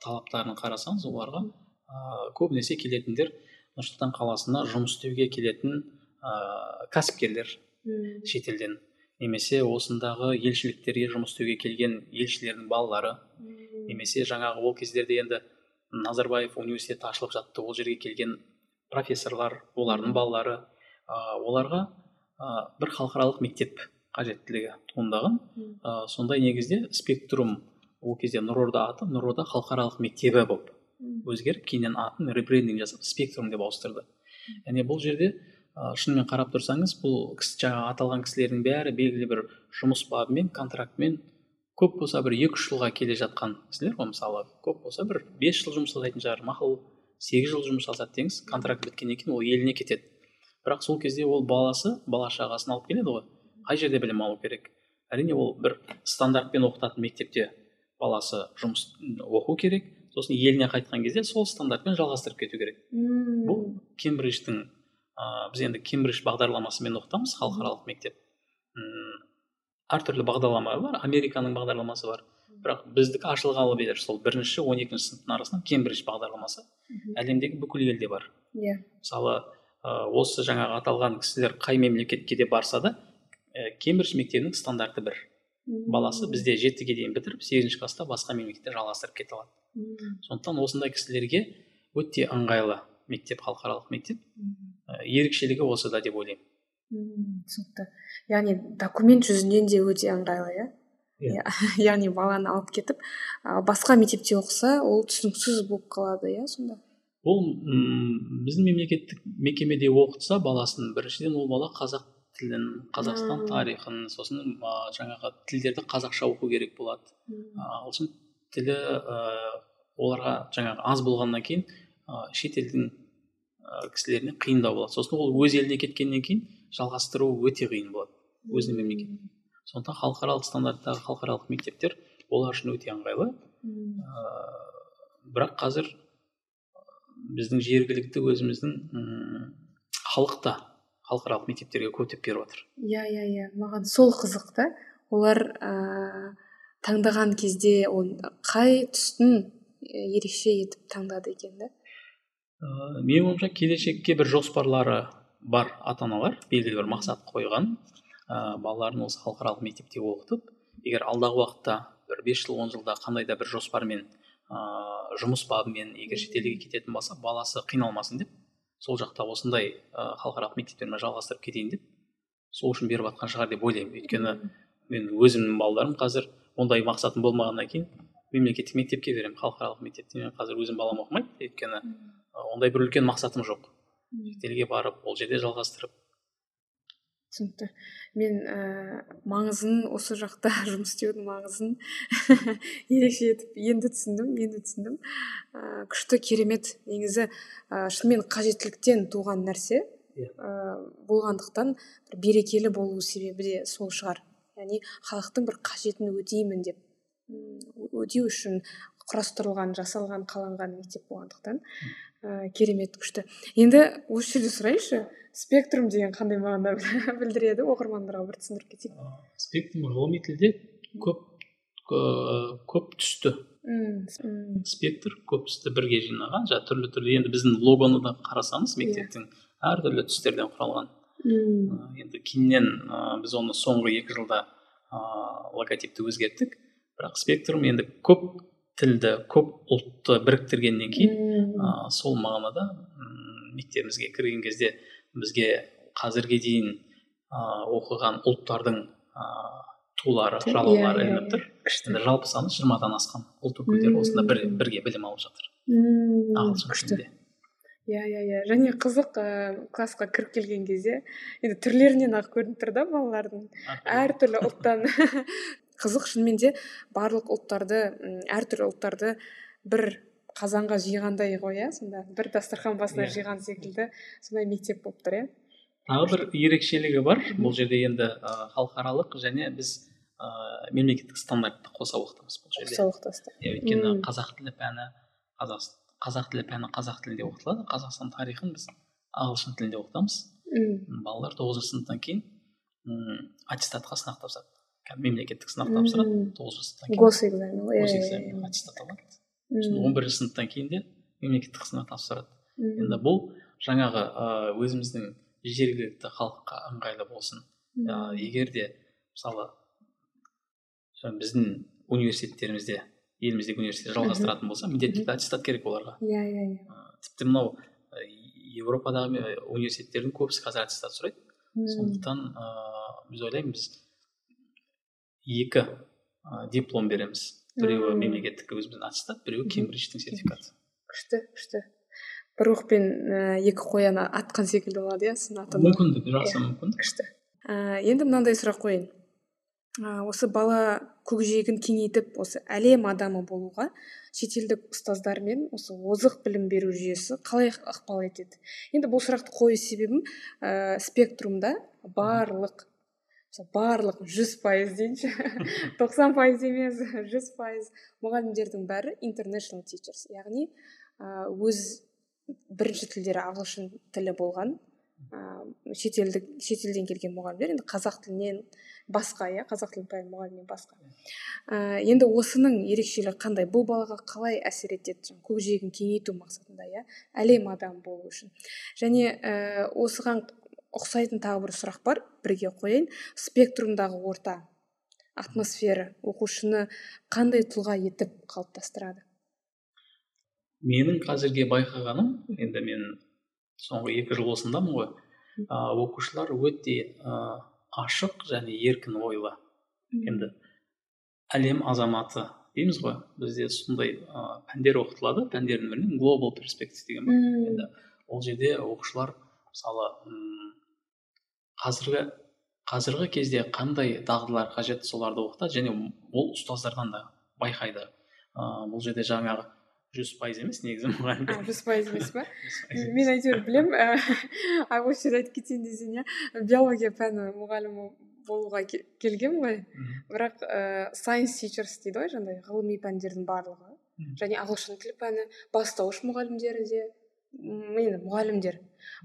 талаптарын қарасаңыз оларға ыыы көбінесе келетіндер нұр сұлтан қаласына жұмыс істеуге келетін ыыы кәсіпкерлер шетелден. Немесе осындағы елшіліктерге жұмыс істеуге келген елшілердің балалары. Немесе жаңағы ол кездерде енді назарбаев университеті ашылып жатты ол жерге келген профессорлар олардың балалары ыыы оларға ә, бір халықаралық мектеп қажеттілігі туындаған. Ә, сондай негізде спектрум ол кезде нұрорда аты нұрорда халықаралық мектебі болып өзгеріп кейіннен атын ребрендинг жасап спектрум деп ауыстырды. Яғни бұл жерде ә, шынымен қарап тұрсаңыз бұл жаңағы аталған кісілердің бәрі белгілі бір жұмыс бабымен контрактымен көп болса бір екі үш жылға келе жатқан кісілер ғой мысалы. Көп болса бір бес жыл жұмыс жасайтын шығар мақұл сегіз жыл жұмыс жасады деңіз контракт біткеннен кейін ол еліне кетеді. Бірақ сол кезде ол баласы бала шағасын алып келеді ғой. Қай жерде білім алу керек? Әрине ол бір стандартпен оқытатын мектепте баласы жұмыс оқу керек. Сосын еліне қайтқан кезде сол стандартпен жалғастырып кету керек. Бұл кембридждің ыыы біз енді кембридж бағдарламасымен оқытамыз халықаралық мектеп. Мм әртүрлі бағдарламалар бар американың бағдарламасы бар. Бірақ біздікі ашылғалы бері сол бірінші он екінші сыныптың арасында кембридж бағдарламасы. Әлемдегі бүкіл елде бар. Иә. Мысалы ә, осы жаңағы аталған кісілер қай мемлекетке де барса да ә, кембридж мектебінің стандарты бір. Баласы бізде жетіге дейін бітіріп сегізінші класста басқа мемлекетте жалғастырып кете алады. Сондықтан осындай кісілерге өте ыңғайлы мектеп халықаралық мектеп. Ә, ерекшелігі осыда деп ойлаймын. Түсінікті. Яғни документ жүзінен де өте ыңғайлы иә? Иә. Яғни баланы алып кетіп басқа мектепте оқыса ол түсініксіз болып қалады иә сонда? Ол біздің мемлекеттік мекемеде оқытса баласын біріншіден ол бала қазақ тілін қазақстан тарихын сосын ә, жаңағы тілдерді қазақша оқу керек болады. Ағылшын тілі ә, оларға жаңағы аз болғаннан кейін ә, шетелдің ә, кісілеріне қиындау болады. Сосын ол өз еліне кеткеннен кейін жалғастыру өте қиын болады өзінің мемлекетінде сондықтан халықаралық стандарттағы халықаралық мектептер олар үшін өте ыңғайлы. Ә, бірақ қазір біздің жергілікті өзіміздің халық та халықаралық мектептерге көтеп беріп жатыр иә иә иә. Маған сол қызық та олар ә, таңдаған кезде ол қай түстің ерекше етіп таңдады екен да ә, менің ойымша келешекке бір жоспарлары бар ата аналар белгілі бір мақсат қойған ә, балаларын осы халықаралық мектепте оқытып егер алдағы уақытта бір бес жыл он жылда қандай да бір жоспармен ыыы жұмыс бабымен егер шетелге кететін болса баласы қиналмасын деп сол жақта осындай ә, халықаралық мектептермен жалғастырып кетейін деп сол үшін беріп жатқан шығар деп ойлаймын. Өйткені мен өзімнің балаларым қазір ондай мақсатым болмағаннан кейін мемлекеттік мектепке беремін халықаралық мектепте мен қазір өзім балам оқымайды өйткені ондай бір үлкен мақсатым жоқ. Шетелге барып ол жерде жалғастырып түсінікті. Мен ә, маңызын осы жақта жұмыс істеудің маңызын ерекше етіп енді түсіндім енді түсіндім. Ә, күшті керемет негізі ә, шынымен қажеттіліктен туған нәрсе. Ә, болғандықтан бір берекелі болу себебі де сол шығар. Яғни халықтың бір қажетін өтеймін деп өтеу үшін құрастырылған жасалған қаланған мектеп болғандықтан. Ә, керемет күшті. Енді осы жерде сұрайыншы. Спектрум деген қандай мағына білдіреді оқырмандарға бір түсіндіріп кетейік. Спектрум ғылыми тілде көп көп түсті. Мм спектр көп түсті бірге жинаған жаңағы түрлі түрлі. Енді біздің логоны да қарасаңыз иә. мектептің әртүрлі түстерден құралған. Мм. Енді кейіннен біз оны соңғы екі жылда ыыы логотипті өзгерттік. Бірақ спектрум енді көп тілді көп ұлтты біріктіргеннен кейін сол мағынада мектебімізге кірген кезде бізге қазірге дейін ә, оқыған ұлттардың ә, тулары жалаулары иә, ілініп тұр. Енді жалпы саны жиырмадан асқан ұлт өкілдері осында бір, бірге білім алып жатыр. Ағылшын тілінде. Иә иә иә. Және қызық ыыы классқа кіріп келген кезде енді түрлерінен ақ көрініп тұр да балалардың. Әртүрлі ұлттан. Қызық шынымен де барлық ұлттарды әртүрлі ұлттарды бір қазанға жиғандай ғой иә сонда. бір дастархан басына yeah. Иә. жиған секілді сондай мектеп болып тұр иә. Тағы бір ерекшелігі бар бұл жерде енді халықаралық және біз ә, мемлекеттік стандартты қоса оқытамыз бұл жерде. Қоса оқытасыздар иә өйткені қазақ тілі пәні қазақ қазақ тілі пәні қазақ тілінде оқытылады. Қазақстан тарихын біз ағылшын тілінде оқытамыз. Мм. Балалар тоғызыншы сыныптан кейін м аттестатқа сынақ тапсырады. Мемлекеттік сынақ тапсырады. Тоғызыншы сыныптан кейін. Госэкзамен госэкзамен аттестат алады. Сосын он бірінші сыныптан кейін де мемлекеттік сынақ тапсырады енді бұл жаңағы ә, өзіміздің жергілікті халыққа ыңғайлы болсын. Ә, егер де мысалы біздің университеттерімізде еліміздегі университет жалғастыратын болса міндетті түрде аттестат керек оларға. Иә иә иә. Тіпті мынау еуропадағы университеттердің көбісі қазір аттестат сұрайды. Сондықтан ыыы біз ойлаймыз екі диплом береміз. Біреуі мемлекеттік өзіміздің аттестат біреуі кембридждің сертификаты. Күшті күшті. Бір оқпен екі қоян атқан секілді болады иә сын мүмкіндік жақсы мүмкін күшті. Ә, енді мынандай сұрақ қояйын. Ә, осы бала көкжиегін кеңейтіп осы әлем адамы болуға шетелдік ұстаздар мен осы озық білім беру жүйесі қалай ықпал етеді? Енді бұл сұрақты қою себебім ә, спектрумда барлық барлық жүз пайыз дейінші. Тоқсан пайыз емес жүз пайыз мұғалімдердің бәрі international teachers. Яғни өз бірінші тілдері ағылшын тілі болған ыыы шетелдік шетелден келген мұғалімдер енді қазақ тілінен басқа иә қазақ тілін пән мұғалімнен басқа. Ә, енді осының ерекшелігі қандай? Бұл балаға қалай әсер етеді? Көкжиегін кеңейту мақсатында иә әлем адамы болу үшін. Және ә, осыған ұқсайтын тағы бір сұрақ бар бірге қояйын. Спектрумдағы орта атмосфера оқушыны қандай тұлға етіп қалыптастырады? Менің қазірге байқағаным енді мен соңғы екі жыл осындамын ғой ә, оқушылар өте ә, ашық және еркін ойлы. Енді әлем азаматы дейміз ғой бізде сондай ә, пәндер оқытылады пәндердің бірінен глобал перспектив деген бар. Енді ол жерде оқушылар мысалы қазіргі қазіргі кезде қандай дағдылар қажет соларды оқытады? және ол ұстаздардан да байқайды. Ыыы бұл жерде жаңағы жүз пайыз емес негізі мұғалім. Жүз пайыз емес па? мен әйтеуір білемін. Осы жерде айтып кетейін десең иә биология пәні мұғалімі болуға келгенмін ғой. Бірақ ыыы сайенс тичерс дейді ғой жаңағыдай ғылыми пәндердің барлығы. Және ағылшын тілі пәні бастауыш мұғалімдері де енді мұғалімдер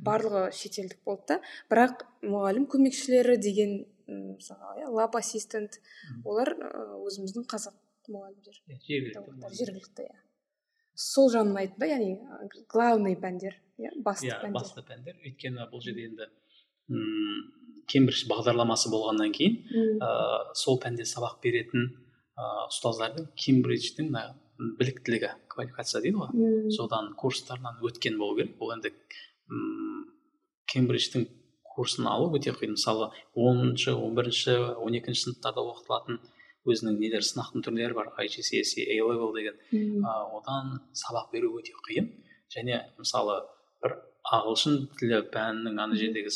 барлығы шетелдік болды да. Бірақ мұғалім көмекшілері деген мысалы иә лаб ассистент олар өзіміздің қазақ мұғалімдер. Жергілікті жергілікті иә. Сол жағын ұнайды да яғни главный пәндер иә басты иә пәндер. басты пәндер. Өйткені бұл жерде енді мм кембридж бағдарламасы болғаннан кейін ыыы сол пәнде сабақ беретін ыыы ұстаздардың кембридждің біліктілігі квалификация дейді ғой. Содан курстарынан өткен болу керек. Ол енді мм кембридждің курсын алу өте қиын. Мысалы оныншы он бірінші он екінші сыныптарда оқытылатын өзінің нелер сынақтың түрлері бар. IGCSE A level деген. Ә, одан сабақ беру өте қиын. Және мысалы бір ағылшын тілі пәнінің ана жердегі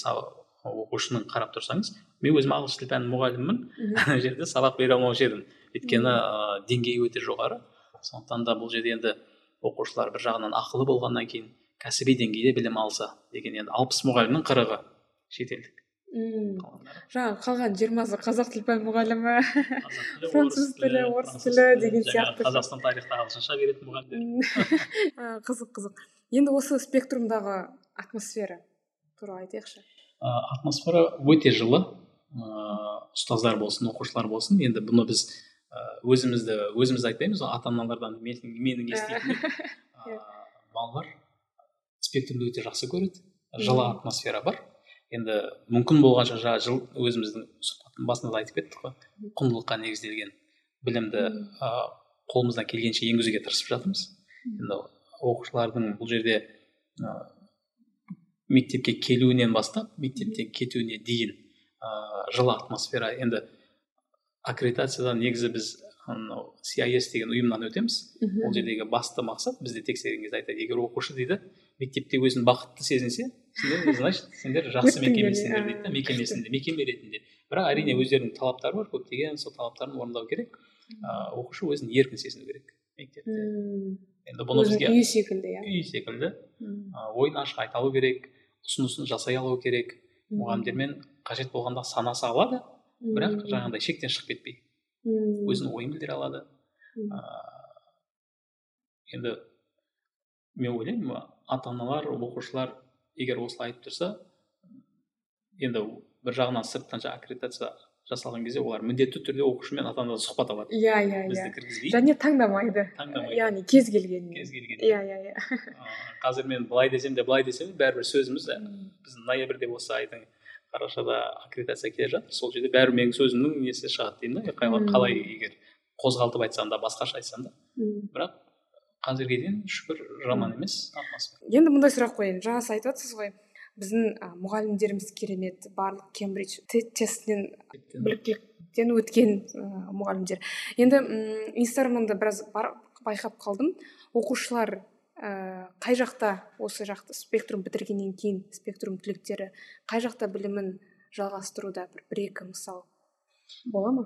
оқушының қарап тұрсаңыз мен өзім ағылшын тілі пәнінің мұғалімімін ана жерде сабақ бере алмаушы едім. Өйткені ә, деңгейі өте жоғары. Сондықтан да бұл жерде енді оқушылар бір жағынан ақылы болғаннан кейін кәсіби деңгейде білім алса деген енді алпыс мұғалімнің қырығы шетелдік. Мм. Жаңағы қалған жиырмасы қазақ тілі пән мұғалімі француз тілі орыс тілі деген сияқты. қазақстан тарихта ағылшынша беретін мұғалімдер. Қызық қызық. Енді осы спектрумдағы атмосфера туралы айтайықшы. Атмосфера өте жылы. Ыыы ұстаздар болсын оқушылар болсын. Енді бұны біз өзімізді өзіміз айтпаймыз ғой ата аналардан менің, менің еститінім иә. балалар. Спектрді өте жақсы көреді. Жылы атмосфера бар. Енді мүмкін болғанша жаңа жыл өзіміздің сұхбаттың басында да айтып кеттік қой. Құндылыққа негізделген білімді ә, қолымыздан келгенше енгізуге тырысып жатырмыз. Енді оқушылардың бұл жерде ә, мектепке келуінен бастап мектептен кетуіне дейін ә, жылы атмосфера. Енді аккредитациядан негізі біз анау CIS деген ұйымнан өтеміз. Ол жердегі басты мақсат бізде тексерген кезде айтады егер оқушы дейді мектепте өзін бақытты сезінсе сендер значит сендер жақсы мекемесіңдер дейді да мекемесінде мекеме ретінде. Бірақ әрине өздерінің талаптары бар көптеген сол талаптарын орындау керек. Ыыы оқушы өзін еркін сезіну керек мектепте. Енді бұны бізге үй секілді иә. Үй секілді. Ойын ашық айта алу керек ұсынысын жасай алу керек. Мұғалімдермен қажет болғанда санаса алады. Бірақ жаңағыдай шектен шығып кетпей. Өзінің ойын білдіре алады. Ыыы енді мен ойлаймын ата аналар оқушылар егер осылай айтып тұрса енді бір жағынан сырттан жаңағы аккредитация жасалған кезде олар міндетті түрде оқушымен ата анадан сұхбат алады. Иә иә иә. Бізді кіргізбейді және таңдамайды. Таңдамайды. Яғни кез келген. Кез келген. Иә иә иә. Қазір мен былай десем де былай десем де бәрібір сөзіміз біздің ноябрьде осы айдың қарашада аккредитация келе жатыр. Сол жерде бәрібір менің сөзімнің несі шығады деймін да. Қалай егер қозғалтып айтсам да басқаша айтсам да. Бірақ қазірге дейін шүкір жаман емес енді мындай сұрақ қояйын. Жаңа сіз айтып жатсыз ғой біздің ә, мұғалімдеріміз керемет барлық кембридж тестінен біліктіліктен өткен ә, мұғалімдер. Енді инстаграмда біраз бар, байқап қалдым. Оқушылар ә, қай жақта осы жақты спектрум бітіргеннен кейін спектрум түлектері қай жақта білімін жалғастыруда? Бір бір екі мысал. Бола ма?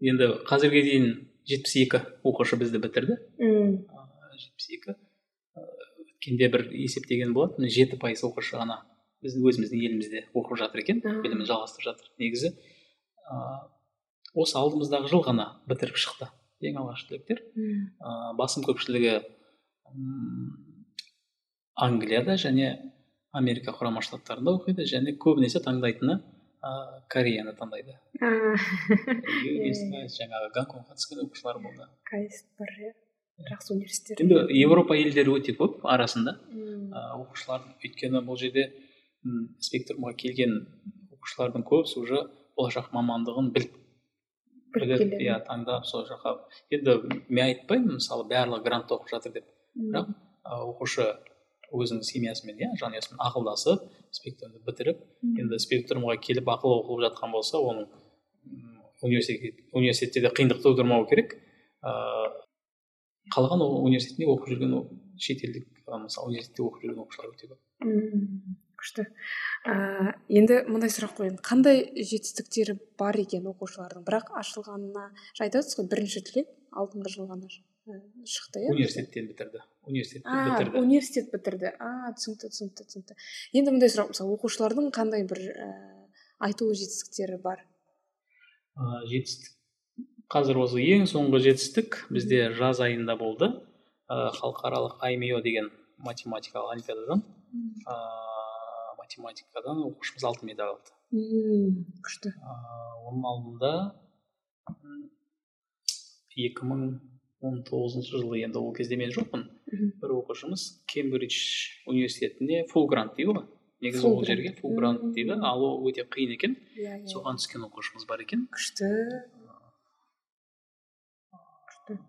Енді қазірге дейін жетпіс екі оқушы бізді бітірді. Жетпіс екі. Өткенде бір есептеген болатын жеті пайыз оқушы ғана біздің өзіміздің елімізде оқып жатыр екен білімін жалғастырып жатыр негізі. Ыыы осы алдымыздағы жыл ғана бітіріп шықты. Ең алғашқы түлектер ә, басым көпшілігі англияда және америка құрама штаттарында оқиды және көбінесе таңдайтыны ә, кореяны таңдайды. Жаңағы гонконгқа түскен оқушылар болды. Иә жақсы университеттер енді еуропа елдері өте көп арасында. Оқушылардың өйткені бұл жерде спектрумға келген оқушылардың көбісі уже болашақ мамандығын біліп иә таңдап сол жаққа. Енді мен айтпаймын мысалы барлығы грантта оқып жатыр деп. Бірақ оқушы өзінің семьясымен иә жанұясымен ақылдасып спектрумды бітіріп енді спектрумға келіп ақыл оқып жатқан болса оның университетте де қиындық тудырмау керек. Ыыы қалаған университетінде оқып жүрген шетелдік мысалы университетте оқып жүрген оқушылар өте көп. Күшті. Ә, енді мындай сұрақ қояйын. Қандай жетістіктері бар екен оқушылардың? Бірақ ашылғанына айтып ғой бірінші түлек алдыңғы жылы ғана шықты иә? Университеттен бітірді. Университет бітірді. университет бітірді. А түсінікті түсінікті түсінікті. Енді мындай сұрақ мысалы оқушылардың қандай бір ә, айтулы жетістіктері бар? Ә, жетістік қазір осы ең соңғы жетістік бізде жаз айында болды. Ә, халықаралық аймео деген математикалық олимпиададан. Математикадан оқушымыз алтын медаль алды. Мм күшті. Оның алдында екі мың он тоғызыншы жылы енді ол кезде мен жоқпын. Бір оқушымыз кембридж университетіне фул грант дейді ғой. Негізі ол жерге фул грант дейді. Алу өте қиын екен. Иә иә. Соған түскен оқушымыз бар екен. Күшті. Күшті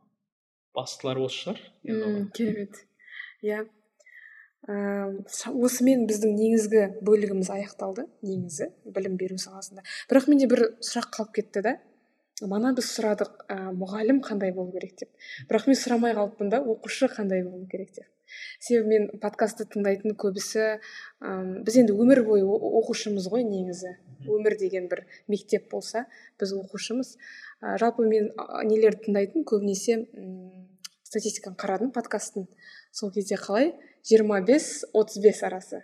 бастылар осы шығар. Енді керемет. Иә. Ыыы осымен біздің негізгі бөлігіміз аяқталды негізі білім беру саласында. Бірақ менде бір сұрақ қалып кетті да. Мана біз сұрадық ә, мұғалім қандай болу керек деп. Бірақ мен сұрамай қалыппын да оқушы қандай болу керек деп. Себебі мен подкастты тыңдайтын көбісі ә, біз енді өмір бойы оқушымыз ғой негізі. Өмір деген бір мектеп болса біз оқушымыз. Ә, жалпы мен нелерді тыңдайтын көбінесе статистиканы қарадым подкасттың. Сол кезде қалай? Жиырма бес отыз бес арасы.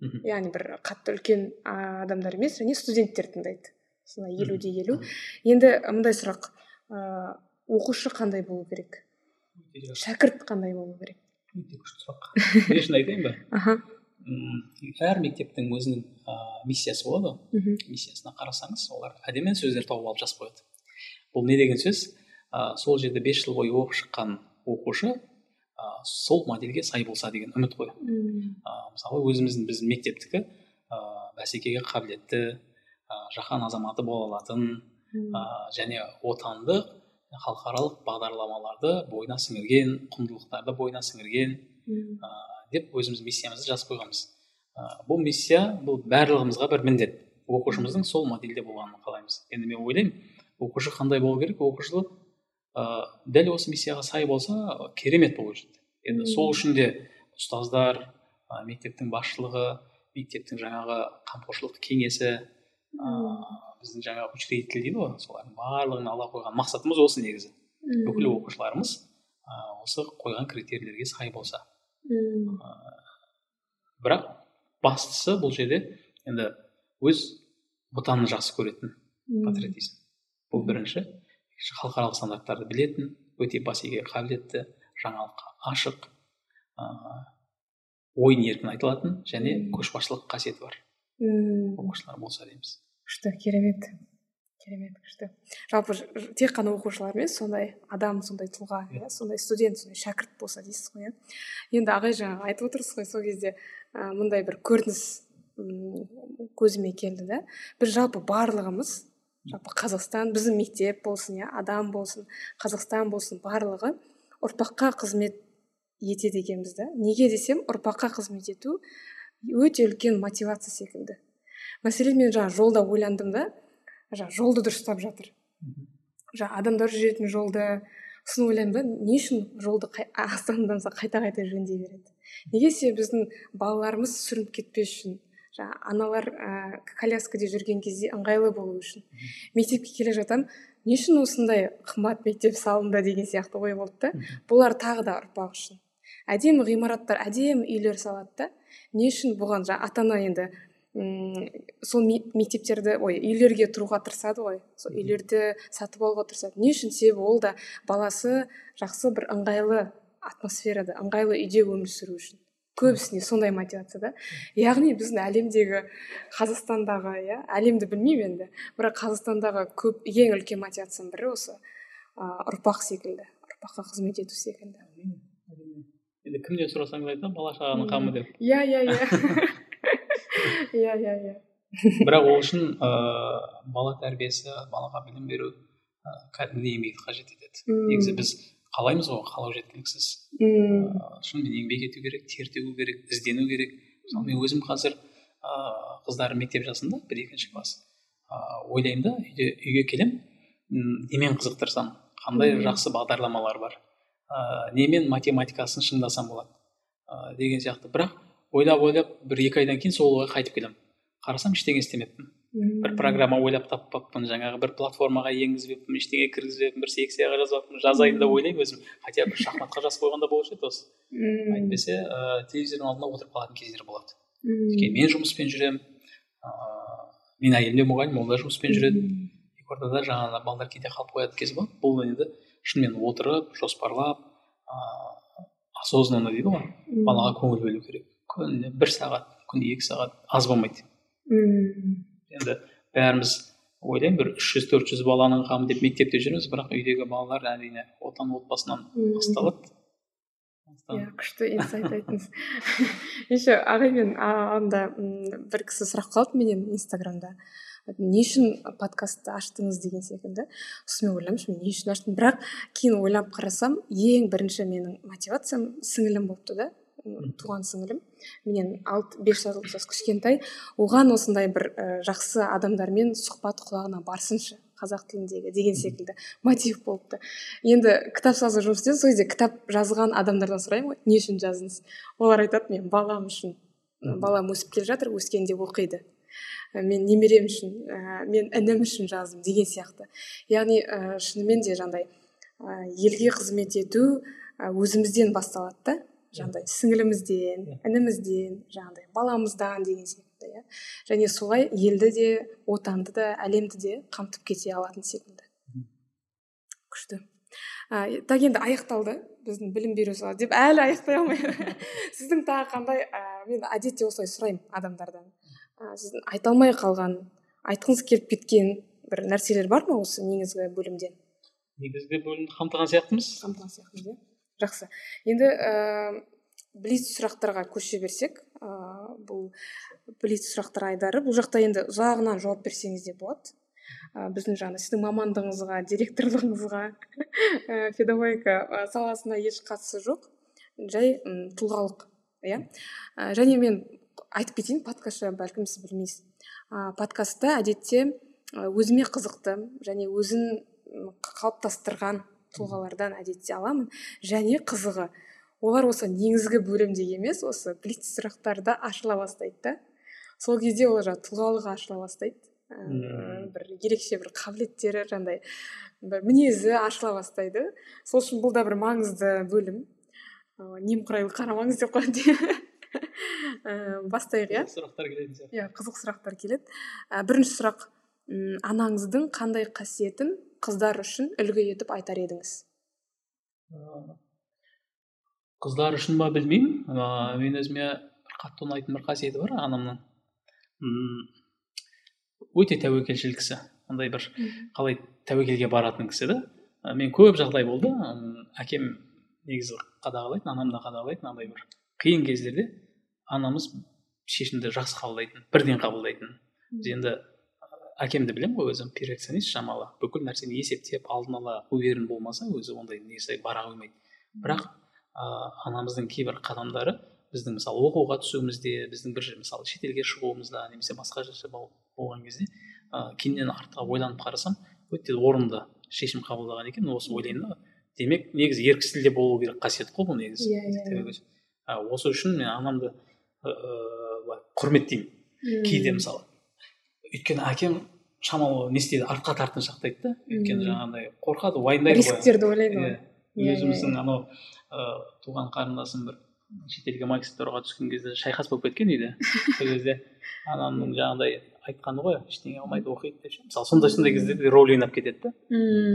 Яғни бір қатты үлкен адамдар емес және студенттер тыңдайды. Сондай елу де елу. Енді мындай сұрақ ыыы оқушы қандай болу керек? Шәкірт қандай болу керек? Өте күшті сұрақ. Не үшін айтайын ба? Аха. Әр мектептің өзінің ыыы миссиясы болады ғой. Миссиясына қарасаңыз олар әдемі сөздер тауып алып жазып қояды бұл не деген сөз? Ә, сол жерде бес жыл бойы оқып шыққан оқушы ә, сол модельге сай болса деген үміт қой. Ә, мысалы өзіміздің біздің мектептікі ә, бәсекеге қабілетті ә, жаһан азаматы бола алатын ә, және отандық халықаралық бағдарламаларды бойына сіңірген құндылықтарды бойына сіңірген ә, деп өзіміз миссиямызды жазып қойғанбыз. Ә, бұл миссия бұл барлығымызға бір міндет. Оқушымыздың сол модельде болғанын қалаймыз. Енді мен ойлаймын оқушы қандай болу керек? Оқушы ә, дәл осы миссияға сай болса керемет болу үшін енді сол үшін де ұстаздар ә, мектептің басшылығы мектептің жаңағы қамқоршылық кеңесі ыыы біздің жаңағы учредитель дейді ғой солардың барлығын ала қойған мақсатымыз осы негізі. Бүкіл оқушыларымыз ә, осы қойған критерийлерге сай болса. Ә, бірақ бастысы бұл жерде енді өз отанын жақсы көретін патриотизм. Бұл бірінші. Халықаралық стандарттарды білетін өте бәсекеге қабілетті жаңалыққа ашық ыыы ойын еркін айта алатын және көшбасшылық қасиеті бар. Мм. Оқушылар болса дейміз. Күшті керемет. Керемет күшті. Жалпы тек қана оқушылар емес сондай адам сондай тұлға иә сондай студент сондай шәкірт болса дейсіз ғой иә. Енді ағай жаңа айтып отырсыз ғой сол кезде ә, мындай бір көрініс көзіме келді да. Біз жалпы барлығымыз жалпы қазақстан біздің мектеп болсын иә адам болсын қазақстан болсын барлығы ұрпаққа қызмет етеді екенбіз да неге десем ұрпаққа қызмет ету өте үлкен мотивация секілді. Мәселен мен жаңа жолда ойландым да жаңа жолды дұрыстап жатыр. Жаңа адамдар жүретін жолды сосын ойлаймын да не үшін жолды астанадан қайта қайта жөндей береді? Неге себебі біздің балаларымыз сүрініп кетпес үшін жаңағы аналар ә, коляскада жүрген кезде ыңғайлы болу үшін. Мектепке келе жатамын не үшін осындай қымбат мектеп салынды деген сияқты ой болды да. Бұлар тағы да ұрпақ үшін. Әдемі ғимараттар әдемі үйлер салады да. Не үшін бұған жаңа ата ана енді м сол мектептерді ой үйлерге тұруға тырысады ғой. Сол үйлерді сатып алуға тырысады. Не үшін себебі ол да баласы жақсы бір ыңғайлы атмосферада ыңғайлы үйде өмір сүру үшін. Көбісіне сондай мотивация да? Яғни біздің әлемдегі қазақстандағы иә әлемді білмеймін енді бірақ қазақстандағы көп ең үлкен мотивацияның бірі осы ыыы ұрпақ секілді ұрпаққа қызмет ету секілді. Енді кімнен сұрасаңыз айтады бала шағаның қамы деп. Иә иә иә. Иә иә иә. Бірақ ол үшін ыыы бала тәрбиесі балаға білім беру кәдімгідей еңбекті қажет етеді. Негізі біз қалаймыз ғой қалау жеткіліксіз. Мм. Шынымен еңбек ету керек тер төгу керек іздену керек. Мысалы мен өзім қазір ыыы қыздарым мектеп жасында бір екінші класс. Ыыы ойлаймын да үйде үйге келемін немен қызықтырсам қандай жақсы бағдарламалар бар. Ыыы немен математикасын шыңдасам болады ыыы деген сияқты. Бірақ ойлап ойлап бір екі айдан кейін сол ойға қайтып келемін. Қарасам ештеңе істемеппін. Бір программа ойлап таппаппын жаңағы бір платформаға енгізбеппін ештеңе кіргізбеппін бір секцияға жазбаппын жазайын деп ойлаймын өзім. Хотя бір шахматқа жазып қойғанда болушы еді осы. Әйтпесе ыыы телевизордың алдында отырып қалатын кездер болады. Өйткені мен жұмыспен жүремін. Ыыы менің әйелім де мұғалім ол да жұмыспен жүреді. Екі ортада жаңағы балдар кейде қалып қоятын кез болады бұл енді шынымен отырып жоспарлап ыыы осознанно дейді ғой. Балаға көңіл бөлу керек. Күніне бір сағат күніне екі сағат аз болмайды. Енді бәріміз ойлаймын бір үш жүз төрт жүз баланың қамы деп мектепте жүрміз бірақ үйдегі балалар әрине отан отбасынан басталады. Иә күшті инсайт айттыңыз еще ағай мен анда бір кісі сұрақ қалды менен инстаграмда. Не үшін подкастты аштыңыз? деген секілді. Сосын мен ойлаймыншы мен не үшін аштым? Бірақ кейін ойлап қарасам ең бірінші менің мотивациям сіңілім болыпты да. Туған сіңілім менен алты бес жас кішкентай. Оған осындай бір ә, жақсы адамдармен сұхбат құлағына барсыншы қазақ тіліндегі деген секілді мотив болыпты. Енді кітап жазу жұмыс істедім сол кезде кітап жазған адамдардан сұраймын ғой не үшін жаздыңыз? Олар айтады мен балам үшін балам өсіп келе жатыр өскенде оқиды. Мен немерем үшін ә, мен інім үшін жаздым деген сияқты. Яғни ә, шынымен де жаңағыдай ә, елге қызмет ету өзімізден басталады да. Жаңағыдай сіңілімізден інімізден жаңағыдай баламыздан деген секілді иә. Және солай елді де отанды да әлемді де қамтып кете алатын секілді. Күшті. Ә, так енді аяқталды біздің білім беру саласы деп әлі аяқтай алмай. Сіздің тағы қандай ә, мен әдетте осылай сұраймын адамдардан. Ә, сіздің айта алмай қалған айтқыңыз келіп кеткен бір нәрселер бар ма осы негізгі бөлімден? Негізгі бөлімді қамтыған сияқтымыз. Қамтыған сияқтымыз иә. Жақсы. Енді ә, блиц сұрақтарға көше берсек ә, бұл блиц сұрақтар айдары бұл жақта енді ұзағынан жауап берсеңіз де болады. Ә, біздің жаңағы сіздің мамандығыңызға директорлығыңызға ә, педагогика саласына еш қатысы жоқ. Жай тұлғалық иә. Ә, және мен айтып кетейін подкаст жайлы бәлкім сіз білмейсіз. Ә, подкастта әдетте өзіме қызықты және өзін қалыптастырған тұлғалардан әдетте аламын. Және қызығы. Олар осы негізгі бөлімде емес осы блиц сұрақтарда ашыла бастайды да. Сол кезде олар жаңағы тұлғалығы ашыла бастайды. Ә, бір ерекше бір қабілеттері жаңағыдай бір мінезі ашыла бастайды. Сол үшін бұл да бір маңызды бөлім. Ә, немқұрайлы қарамаңыз деп қояды. Ә, бастайық иә? Сұрақтар келетін сияқты. Иә қызық сұрақтар келеді. Ә, бірінші сұрақ. Анаңыздың қандай қасиетін қыздар үшін үлгі етіп айтар едіңіз? Қыздар үшін ба білмеймін. Ыыы мен өзіме бір қатты ұнайтын бір қасиеті бар анамның. Өте тәуекелшіл кісі. Андай бір қалай тәуекелге баратын кісі да мен көп жағдай болды. Әкем негізі қадағалайтын анам да қадағалайтын андай бір қиын кездерде анамыз шешімді жақсы қабылдайтын бірден қабылдайтын. Біз енді әкемді білемін ғой өзім перфекционист шамалы. Бүкіл нәрсені есептеп алдын ала уверен болмаса өзі ондай негізі бара қоймайды. Бірақ ыыы анамыздың кейбір қадамдары біздің мысалы оқуға түсуімізде біздің бір мысалы шетелге шығуымызда немесе басқа жерде болған кезде ыыы кейіннен артқа ойланып қарасам өте орынды шешім қабылдаған екен. Осы ойлаймын да. Демек негізі еріксіз стильде болу керек қасиет қой бұл негізі. Иә иә осы үшін мен анамды ыыы құрметтеймін. Кейде мысалы өйткені әкем шамалы не істейді артқа тартыншақтайды да өйткені жаңағындай қорқады уайымдайды рисктерді ойлайды ғой. Иә өзіміздің анау ыыы туған қарындасым бір шетелге магистратураға түскен кезде шайқас болып кеткен үйде. Сол кезде анамның жаңағыдай айтқаны ғой ештеңе қылмайды оқиды деп ше. Мысалы сондай сондай кездерде роль ойнап кетеді да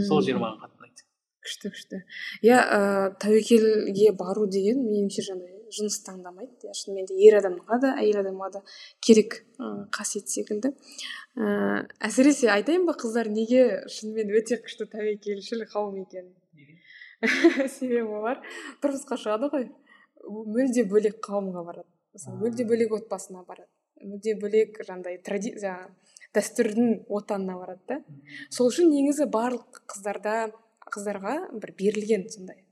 сол жері маған қатты ұнайды. күшті күшті. Иә ыыы тәуекелге бару деген меніңше жаңағыдай жыныс таңдамайды. Иә шынымен де ер адамға да әйел адамға да керек ы қасиет секілді. Ыыы әсіресе айтайын ба қыздар неге шынымен өте күшті тәуекелшіл қауым екенін? Себебі олар тұрмысқа шығады ғой. Мүлде бөлек қауымға барады. Мысалы мүлде бөлек отбасына барады. Мүлде бөлек жаңағыдай тради жаңағы дәстүрдің отанына барады да. Сол үшін негізі барлық қыздарда қыздарға бір берілген сондай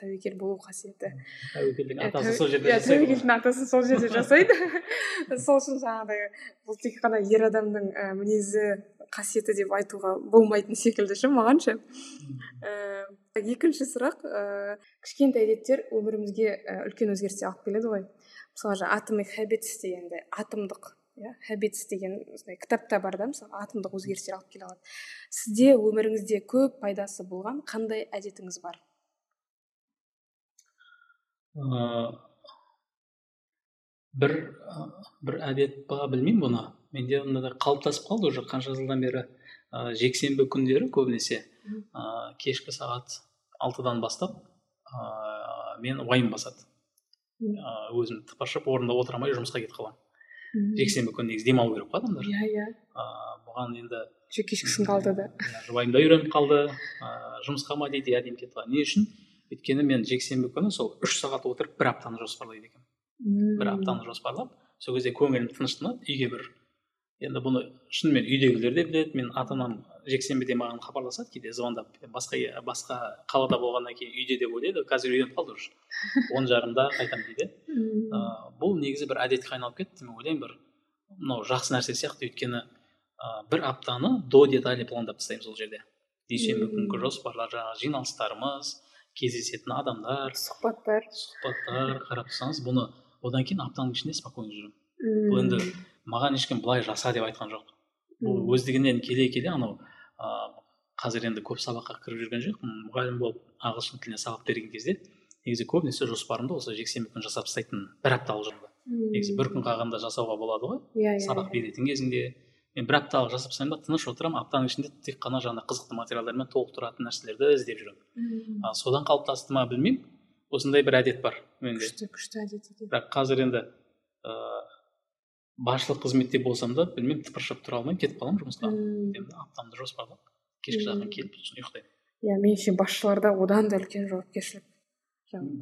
тәуекел болу қасиеті. Тәуекелдің атасы сол жерде иә тәуекелдің атасы сол жерде жасайды. Сол үшін жаңағыдай бұл тек қана ер адамның ә, мінезі қасиеті деп айтуға болмайтын секілді ше маған ше. Ә, екінші сұрақ ә, кішкентай әдеттер өмірімізге үлкен өзгерістер алып келеді ғой. Мысалы жаңағы atomic habits дегенде атомдық иә habits деген осындай кітапта бар да мысалы атомдық өзгерістер алып келе алады. Сізде өміріңізде көп пайдасы болған қандай әдетіңіз бар? ыыы бір ы, бір әдет па білмеймін бұны. Менде мынадай қалыптасып қалды уже қанша жылдан бері ә, жексенбі күндері көбінесе. Ә, кешкі сағат алтыдан бастап ә, мен уайым басады. Ә, өзім тыпыршып орнында отыра алмай жұмысқа кетіп қаламын. Жексенбі күні негізі демалу керек қой адамдар. Иә иә. Ә, бұған енді кешкісін қалды да. Иә, жұбайым да үйреніп қалды. Ыыы жұмысқа ма дейді иә деймін кетіп не үшін? Өйткені мен жексенбі күні сол үш сағат отырып бір аптаны жоспарлайды екенмін. Бір аптаны жоспарлап сол кезде көңілім тыныштанады үйге бір. Енді бұны шынымен үйдегілер де біледі мен ата анам жексенбіде маған хабарласады кейде звондап басқа басқа қалада болғаннан кейін үйде деп ойлайды қазір үйреніп қалды уже. Он жарымда қайтамын дейді. Ыыы бұл негізі бір әдетке айналып кетті мен ойлаймын бір мынау жақсы нәрсе сияқты. Өйткені ыыы бір аптаны до детали пландап тастаймыз ол жерде. Дүйсенбі күнгі жоспарлар жаңағы жиналыстарымыз кездесетін адамдар сұхбаттар. сұхбаттар қарап тұрсаңыз бұны одан кейін аптаның ішінде спокойно жүремін бұл енді маған ешкім былай жаса деп айтқан жоқ. Бұл өздігінен келе келе анау ыыы қазір енді көп сабаққа кіріп жүрген жоқпын. Мұғалім болып ағылшын тіліне сабақ берген кезде негізі көбінесе жоспарымды осы жексенбі күні жасап тастайтынмын бір апталық жоспар негізі бір күн қалғанда жасауға болады ғой. Иә иә сабақ беретін кезінде мен бір апталық жасап тастаймын да тыныш отырамын. Аптаның ішінде тек қана жаңағы қызықты материалдармен толықтыратын нәрселерді іздеп жүремін. А, содан қалыптасты ма білмеймін. Осындай бір әдет бар менде. Күшті күшті әдет екен. Бірақ қазір енді ыыы басшылық қызметте болсам да білмеймін тыпыршып тұра алмаймын кетіп қаламын жұмысқа. Енді аптамды жоспарлап кешкі жақын келіп сосын ұйықтаймын. Иә меніңше басшыларда одан да үлкен жауапкершілік.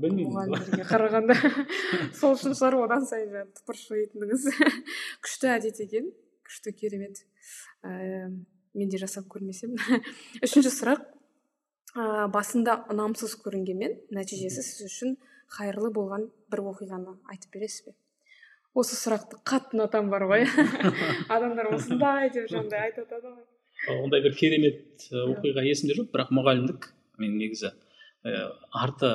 Білмеймін қарағанда. Сол үшін шығар одан сайын жаңағы тыпыршитыныңыз күшті әдет екен. Күшті керемет. Ііі мен де жасап көрмесем. Үшінші сұрақ. Ыыы басында ұнамсыз көрінгенмен нәтижесі сіз үшін қайырлы болған бір оқиғаны айтып бересіз бе? Осы сұрақты қатты ұнатамын бар ғой. Адамдар осындай деп жаңағыдай айтып жатады ғой. Ондай бір керемет ы, оқиға есімде жоқ бірақ мұғалімдік. Мен негізі ііі арты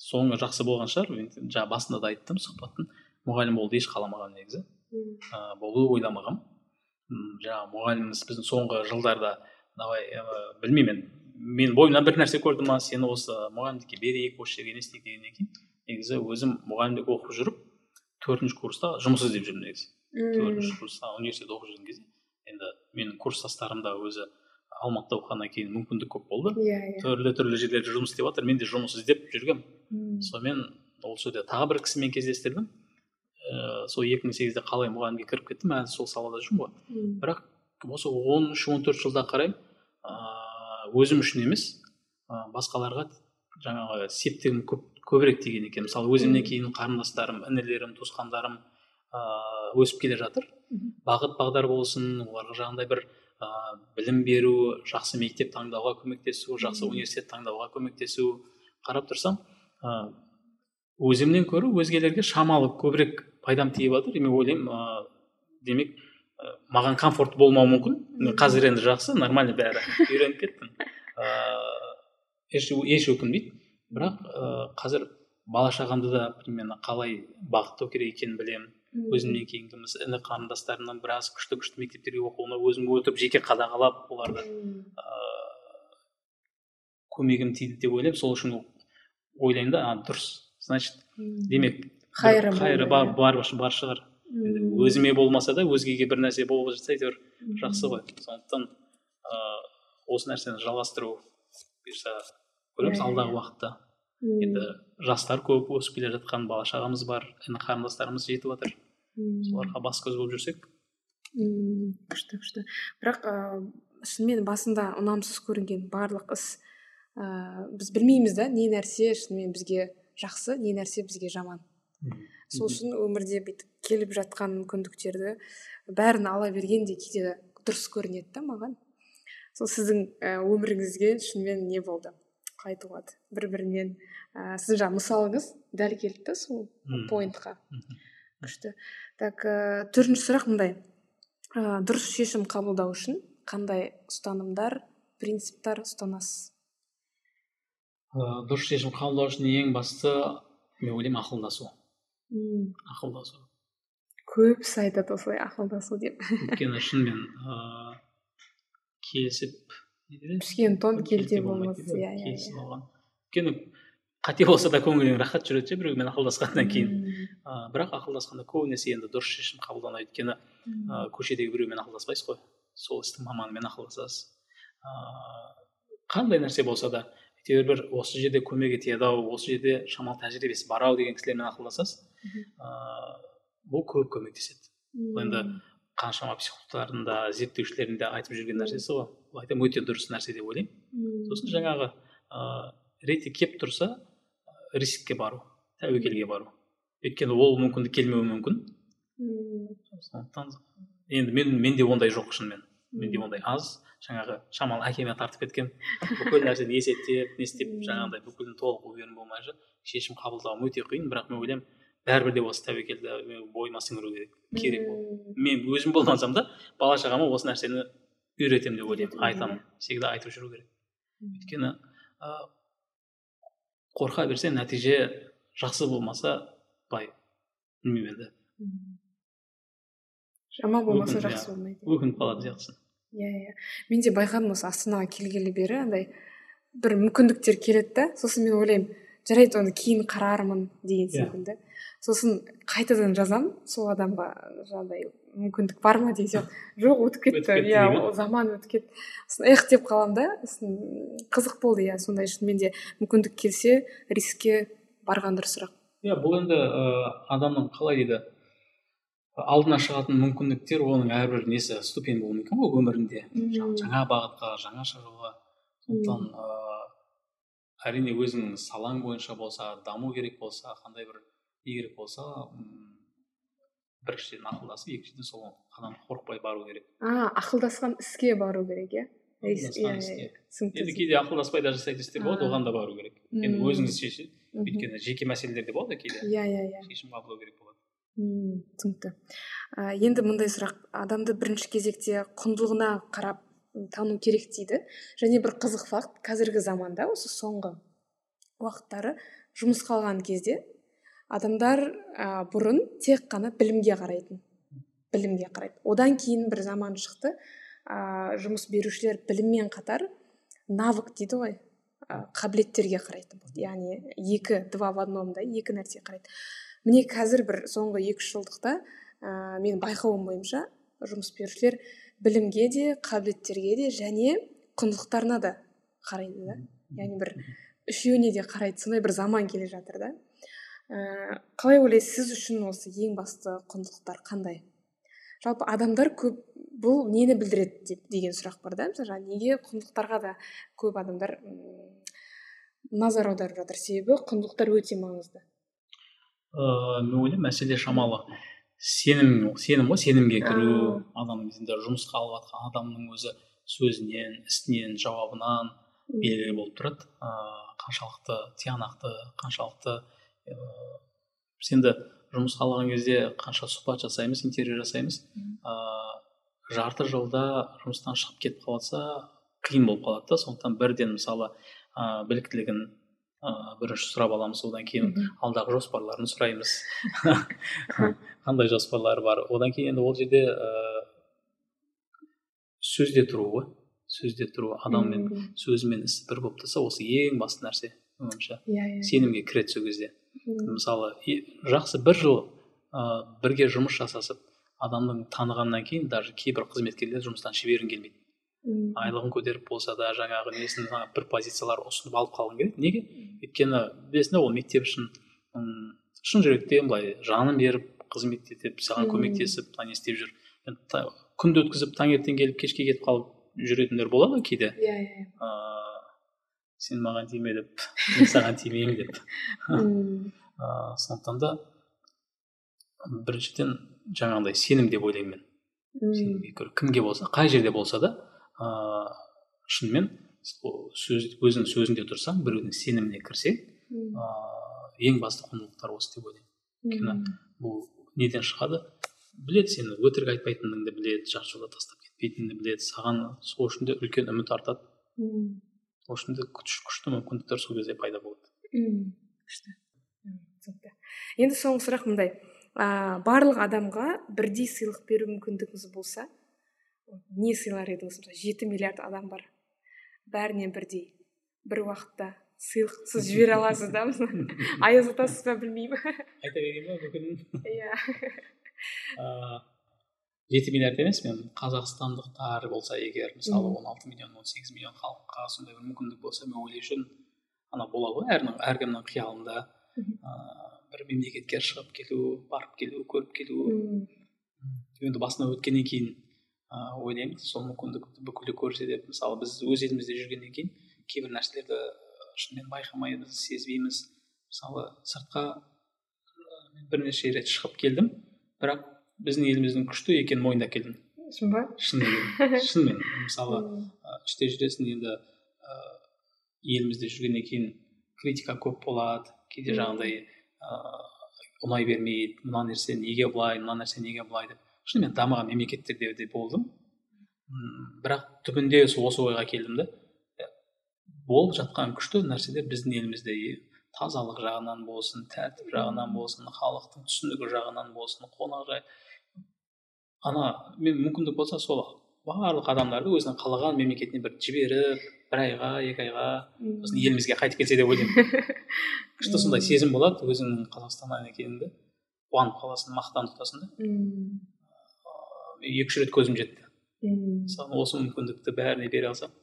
соңы жақсы болған шығар. Мен жаңа басында да айттым сұхбаттың мұғалім болуды еш қаламағанмын негізі ыыы болуды ойламағанмын жаңағы мұғаліміміз біздің соңғы жылдарда давай ы, білмеймін. Енді мен бойымнан бір нәрсе көрді ма сені осы мұғалімдікке берейік осы жерге не істейік дегеннен кейін негізі өзім мұғалімдік оқып жүріп төртінші курста жұмыс іздеп жүрмін негізі. Төртінші курста университет оқып жүрген кезде енді менің курстастарым да өзі алматыда оқығаннан кейін мүмкіндік көп болды. Иә иә. Түрлі түрлі жерлерде жұмыс істеп жатыр мен де жұмыс іздеп жүргенмін. Мм. сонымен ол жерде тағы бір кісімен кездестірдім. Ыыы сол екі мың сегізде қалай мұғалімге кіріп кеттім әлі сол салада жүрмін ғой. Бірақ осы он үш он төрт жылда қараймын ыыы өзім үшін емес ы басқаларға жаңағы септігім көп көбірек тиген екен. Мысалы өзімнен кейін қарындастарым інілерім туысқандарым ыыы өсіп келе жатыр. Бағыт бағдар болсын оларға жаңағыдай бір ыыы білім беру жақсы мектеп таңдауға көмектесу жақсы университет таңдауға көмектесу қарап тұрсам ы өзімнен көрі өзгелерге шамалы көбірек пайдам тиіп жатыр и мен ойлаймын ыыы демек маған комфорт болмауы мүмкін. Қазір енді жақсы нормально бәрі үйреніп кеттім. Ыыы еш, еш өкінбейді. Бірақ ыыы қазір бала шағамды да примерно қалай бағыттау керек екенін білемін. Өзімнен кейінгі іні қарындастарымнан біраз күшті күшті мектептерге оқуына өзім өтіп жеке қадағалап оларды ыыы көмегім тиді деп ойлаймын. Сол үшін ойлаймын да а, дұрыс. Значит демек Қайыры қайыры бар, бар, бар шығар енді өзіме болмаса да өзгеге бір нәрсе болып жатса әйтеуір жақсы ғой. Сондықтан ыыы осы нәрсені жалғастыру бұйырса көреміз Иә, алдағы иә. уақытта. Мм. енді жастар көп өсіп келе жатқан бала шағамыз бар іні қарындастарымыз жетіп жатыр соларға бас көз болып жүрсек. Күшті күшті. Бірақ ыыы шынымен басында ұнамсыз көрінген барлық іс ыыы біз білмейміз да не нәрсе шынымен бізге жақсы не нәрсе бізге жаман. Сол үшін өмірде бүйтіп келіп жатқан мүмкіндіктерді бәрін ала берген де кейде дұрыс көрінеді да маған. Сол сіздің өміріңізге шынымен не болды? Қалай айтуға болады бір бірінен ә, сіздің жаңағы мысалыңыз дәл келді да сол поинтқа. Күшті. Так ә, төртінші сұрақ мындай. Ә, дұрыс шешім қабылдау үшін қандай ұстанымдар принциптер ұстанасыз? Ә, дұрыс шешім қабылдау үшін ең басты мен ойлаймын ақылдасу. Мм ақылдасу. Көбісі айтады осылай ақылдасу деп. Өйткені шынымен ыыы келісіп пішкен тон келте болмас. иә иә келісіп алған өйткені қате болса да көңілің рахат жүреді ше біреумен ақылдасқаннан кейін. Ә, бірақ ақылдасқанда көбінесе енді дұрыс шешім қабылданады. Өйткені ә, көшедегі біреумен ақылдаспайсыз ғой. Сол істің маманымен ақылдасасыз. Ыыы қандай нәрсе болса да әйтеуір бір осы жерде көмек етеді ау осы жерде шамалы тәжірибесі бар ау деген кісілермен ақылдасасыз ыыы бұл көп көмектеседі. Бұл енді қаншама психологтардың да зерттеушілердің де айтып жүрген нәрсесі ғой. Бұл айтамын өте дұрыс нәрсе деп ойлаймын. Сосын жаңағы ыыы реті келіп тұрса рискке бару тәуекелге бару. Өйткені ол мүмкіндік келмеуі мүмкін. Сондықтан енді мен менде ондай жоқ шынымен. Менде ондай аз жаңағы шамалы әкеме тартып кеткен. Бүкіл нәрсені есептеп не істеп жаңағыдай бүкілін толық уверен болмай жүріп шешім қабылдауым өте қиын бірақ мен ойлаймын бәрібір де осы тәуекелді бойыма сіңіру керек керек ол мен өзім болмасам да бала шағама осы нәрсені үйретемін деп ойлаймын айтамын. всегда айтып жүру керек. Өйткені қорқа берсе нәтиже жақсы болмаса былай білмеймін енді. Жаман болмаса жақсы болмайды. Өкініп қалатын сияқтысың иә иә. Мен де байқадым осы астанаға келгелі бері андай бір мүмкіндіктер келеді да. Сосын мен ойлаймын жарайды оны кейін қарармын деген секілді. Сосын қайтадан жазамын сол адамға жаңағыдай мүмкіндік бар ма деген сияқты. Жоқ өтіп кетті. Иә заман өтіп кетті. Сосын эх деп қаламын да. Сосын қызық болды иә сондай шынымен де мүмкіндік келсе рискке барған дұрысырақ. Иә бұл енді ыыы адамның қалай дейді алдына шығатын мүмкіндіктер оның әрбір несі ступень болуы мүмкін ғой өмірінде. Жаңа бағытқа жаңаша жолға сондықтан ыыы әрине өзіңнің салаң бойынша болса даму керек болса қандай бір не керек болса біріншіден ақылдасып екіншіден сол қадам қорықпай бару керек. А ақылдасқан іске бару керек иә? Енді кейде ақылдаспай да жасайтын істер болады оған да бару керек. Енді өзіңіз шешеді өйткені жеке мәселелер де болады кейде. Иә иә иә. Шешім қабылдау керек болады. Мм түсінікті. Ә, енді мындай сұрақ. Адамды бірінші кезекте құндылығына қарап тану керек дейді. Және бір қызық факт. Қазіргі заманда осы соңғы уақыттары жұмысқа алған кезде адамдар ә, бұрын тек қана білімге қарайтын білімге қарайды одан кейін бір заман шықты. Ә, жұмыс берушілер біліммен қатар навык дейді ғой қабілеттерге қарайтын болды. Яғни екі два в одномдай екі нәрсе қарайды міне қазір бір соңғы екі үш жылдықта ә, менің байқауым бойынша жұмыс берушілер білімге де қабілеттерге де және құндылықтарына да қарайды да. Яғни бір үшеуіне де қарайды сондай бір заман келе жатыр да. Ә, қалай ойлайсыз сіз үшін осы ең басты құндылықтар қандай? Жалпы адамдар көп бұл нені білдіреді деп деген сұрақ бар да. Мысалы неге құндылықтарға да көп адамдар назар аударып жатыр? Себебі құндылықтар өте маңызды. Ыыы мен ойлаймын мәселе шамалы. Сенім сенім ғой сенімге кіру адамның жұмысқа алып жатқан адамның өзі сөзінен істінен жауабынан белгілі болып тұрады. Ыыы қаншалықты тиянақты қаншалықты ыыы біз енді жұмысқа алған кезде қанша сұхбат жасаймыз интервью жасаймыз. Ыыы жарты жылда жұмыстан шығып кетіп қалып жатса қиын болып қалады да сондықтан бірден мысалы ыыы біліктілігін ыыы бірінші сұрап аламыз одан кейін алдағы жоспарларын сұраймыз. Қандай жоспарлары бар? Одан кейін енді ол жерде ыыы сөзде тұру ғой. Сөзде тұру адаммен сөзі мен ісі бір болып тұрса осы ең басты нәрсе менің иә иә. сенімге кіреді сол кезде мысалы жақсы бір жыл ыыы бірге жұмыс жасасып адамның танығаннан кейін даже кейбір қызметкерлер жұмыстан жібергің келмейді. Айлығын көтеріп болса да жаңағы несін бір позициялар ұсынып алып қалғың келеді. Неге? Өйткені білесің ол мектеп үшін шын жүректен былай жанын беріп қызмет етіп саған көмектесіп не істеп жүр? Күнді өткізіп таңертең келіп кешке кетіп қалып жүретіндер болады ғой кейде. Иә иә ыыы сен маған тиме деп мен саған тимеймін деп. Ыыы сондықтан да біріншіден жаңағыдай сенім деп ойлаймын мен. Кімге болса қай жерде болса да ыыы шынымен сөз өзінің сөзінде тұрсаң біреудің сеніміне кірсең ыыы ең басты құндылықтар осы деп ойлаймын. Өйткені бұл неден шығады? Біледі сені өтірік айтпайтыныңды біледі жарты жолда тастап кетпейтініңді біледі саған сол үшін де үлкен үміт артады. Сол үшін де күшті мүмкіндіктер сол кезде пайда болады. Күшті. Түсінікті. Енді соңғы сұрақ мындай. Ә, барлық адамға бірдей сыйлық беру мүмкіндігіңіз болса не сыйлар едіңіз мысалы жеті миллиард адам бар. Бәріне бірдей. Бір уақытта сыйлық сіз жібере аласыз да аяз атасыз ба білмеймін. Айта берейін ба мүмкін иә. Жеті миллиард емес мен қазақстандықтар болса егер мысалы он алты миллион он сегіз миллион халыққа сондай бір мүмкіндік болса мен ойлаймын ана болады ғой әркімнің әркімнің қиялында ыыы бір мемлекетке шығып келу барып келу көріп келу. Енді басынан өткеннен кейін ыыы ойлаймын. Сол мүмкіндікті бүкіл көрсе деп мысалы біз өз елімізде жүргеннен кейін кейбір нәрселерді шынымен байқамаймыз сезбейміз. Мысалы сыртқа бірнеше рет шығып келдім бірақ біздің еліміздің күшті екенін мойындап келдім. Шын ба? Шынымен шынымен. Мысалы іште жүресің енді ыыы елімізде жүргеннен кейін критика көп болады. Кейде жаңағыдай ыыы ұнай бермейді. Мына нәрсе неге былай мына нәрсе неге былай деп. Шынымен дамыған мемлекеттерде де болдым. Бірақ түбінде осы ойға келдім да болып жатқан күшті нәрселер біздің елімізде. Тазалық жағынан болсын тәртіп жағынан болсын халықтың түсінігі жағынан болсын қонақжай ана мен мүмкіндік болса сол барлық адамдарды өзінің қалаған мемлекетіне бір жіберіп бір айға екі айға сосын елімізге қайтып келсе деп ойлаймын. Күшті сондай сезім болады өзіңнің қазақстаннан екеніңді қуанып қаласың мақтан тұтасың да. Екі үш рет көзім жетті мысалы осы мүмкіндікті бәріне бере алсам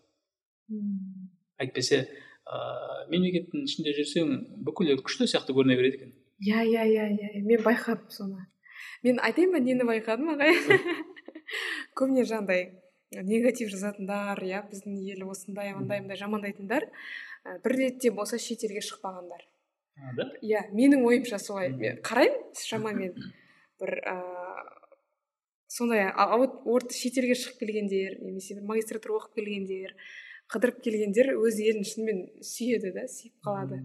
әйтпесе ыыы мемлекеттің ішінде жүрсең бүкіл күшті сияқты көріне береді екен иә иә иә иә мен байқадым соны мен айтайын ба нені байқадым ағай көбіне жаңағыдай негатив жазатындар иә біздің ел осындай мындай мындай жамандайтындар бір ретте болса шетелге шықпағандар да иә менің ойымша солай мен қараймын шамамен бір ыыы сондай вот шетелге шығып келгендер немесе бір магистратура оқып келгендер қыдырып келгендер өз елін шынымен сүйеді да сүйіп қалады.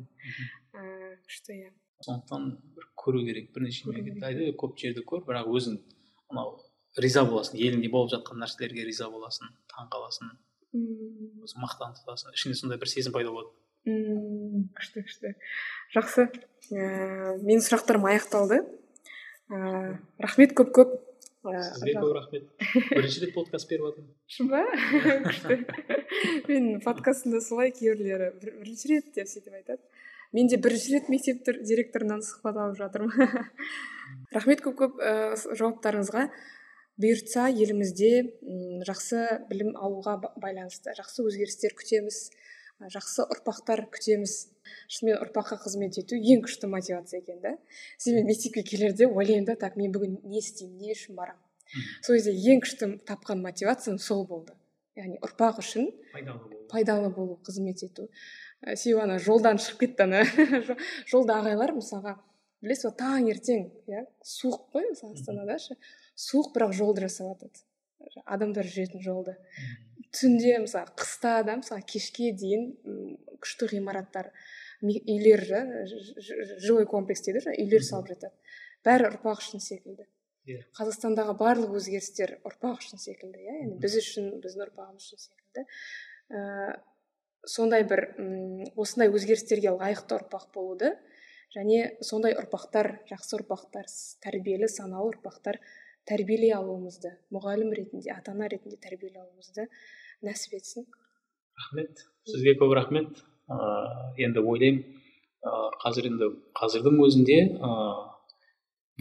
Ыыы күшті иә. сондықтан бір көру керек бірнеше мемлекет көп жерді көр бірақ өзің анау риза боласың еліңде болып жатқан нәрселерге риза боласың таң қаласың мм. мақтан тұтасың. Ішіңде сондай бір сезім пайда болады. Мм күшті күшті. Жақсы. Ііі менің сұрақтарым аяқталды. Ыыы рахмет көп көп сізге көп рахмет. Бірінші рет подкаст беріп жатырмын шын ба күшті мен подкастымда солай кейбіреулері бірінші рет деп сөйтіп айтады мен де бірінші рет мектеп директорынан сұхбат алып жатырмын рахмет көп көп ііі жауаптарыңызға. Бұйыртса елімізде жақсы білім алуға байланысты жақсы өзгерістер күтеміз. Жақсы ұрпақтар күтеміз. Шынымен ұрпаққа қызмет ету ең күшті мотивация екен да. Себебі мектепке келерде ойлаймын да так мен бүгін не істеймін не үшін барамын. Сол кезде ең күшті тапқан мотивациям сол болды. Яғни ұрпақ үшін пайдалы болу. пайдалы болу қызмет ету. Себебі ана жолдан шығып кетті ана. Жолда ағайлар мысалға білесіз ба таңертең иә суық қой мысалы астанада ше суық бірақ жолды жасап жатады адамдар жүретін жолды. Түнде мысалы қыста да мысалы кешке дейін күшті ғимараттар үйлер жилой комплекс дейді ғой үйлер салып жатады. Бәрі ұрпақ үшін секілді. Иә. Қазақстандағы барлық өзгерістер ұрпақ үшін секілді иә яғни біз үшін біздің ұрпағымыз үшін секілді. Ә, сондай бір осындай өзгерістерге лайықты ұрпақ болуды және сондай ұрпақтар жақсы ұрпақтар тәрбиелі саналы ұрпақтар тәрбиелей алуымызды мұғалім ретінде ата ана ретінде тәрбиелей алуымызды нәсіп етсін рахмет сізге көп рахмет ыыы енді ойлаймын ыыы қазір енді қазірдің өзінде ыыы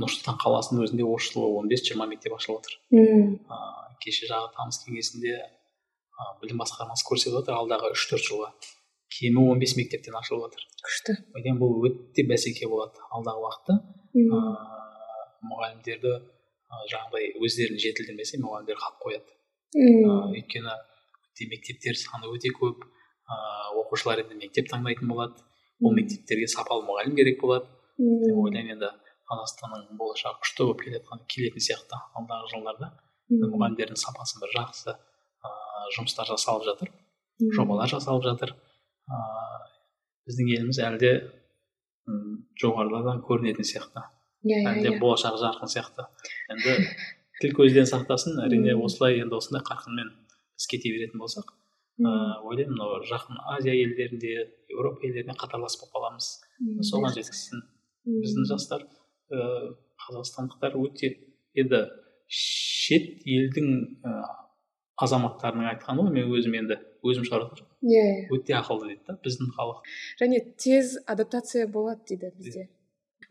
нұр сұлтан қаласының өзінде осы жылы он бес жиырма мектеп ашылып отыр. Мм. Ыыы кеше жағы тамыз кеңесінде білім басқармасы көрсетіп отыр алдағы үш төрт жылға кемі он бес мектептен ашылып жатыр күшті. Ойлаймын бұл өте бәсеке болады алдағы уақытта. Ыыы мұғалімдерді жаңағыдай өздерін жетілдірмесе мұғалімдер қалып қояды. Ыыы өйткені өте мектептер саны өте көп ыыы оқушылар енді мектеп таңдайтын болады. Ол мектептерге сапалы мұғалім керек болады. Деп ойлаймын енді қазақстанның болашағы күшті болып келе келетін сияқты алдағы жылдарда. Мұғалімдердің сапасы бір жақсы ыыы жұмыстар жасалып жатыр жобалар жасалып жатыр. Ыыы біздің еліміз әлі де жоғарыдан көрінетін сияқты. Иә әлі де болашағы жарқын сияқты. Енді тіл көзден сақтасын әрине осылай енді осындай қарқынмен біз кете беретін болсақ ыыы ойлаймын мынау жақын азия елдерінде еуропа елдеріне қатарлас болып қаламыз. Соған жеткізсін біздің жастар. Ыыы қазақстандықтар өте енді шет елдің ә, азаматтарының айтқаны ғой мен өзім енді өзім шығарып иә yeah. өте ақылды дейді да біздің халық. Және тез адаптация болады дейді бізде.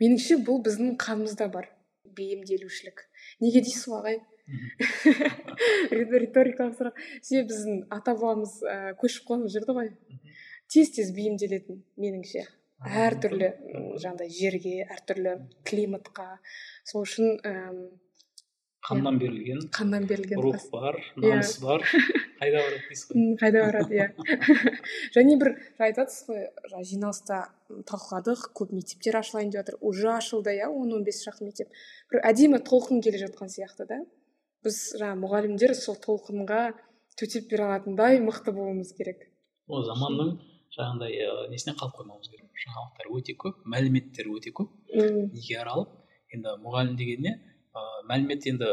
Меніңше бұл біздің қанымызда бар бейімделушілік. Неге дейсіз ғой ағай? риторикалық сұрақ. Себебі біздің ата бабамыз ә, көшіп қонып жүрді ғой. Тез тез бейімделетін меніңше. Әртүрлі жаңағыдай жерге әртүрлі климатқа. Сол үшін қаннан берілген қаннан берілген рух бар иә. намыс бар. Қайда барады дейсіз ғой? Қайда барады иә. Және бір айтып жатсыз ғой жиналыста талқыладық көп мектептер ашылайын деп жатыр. Уже ашылды иә он он бес шақты мектеп. Бір әдемі толқын келе жатқан сияқты да. Біз жаңағы мұғалімдер сол толқынға төтеп бере алатындай мықты болуымыз керек. Ол заманның жаңағыдай ә, несіне қалып қоймауымыз керек? Жаңалықтар өте көп мәліметтер өте көп. Неге аралып? Енді мұғалім деген не ыыы мәлімет енді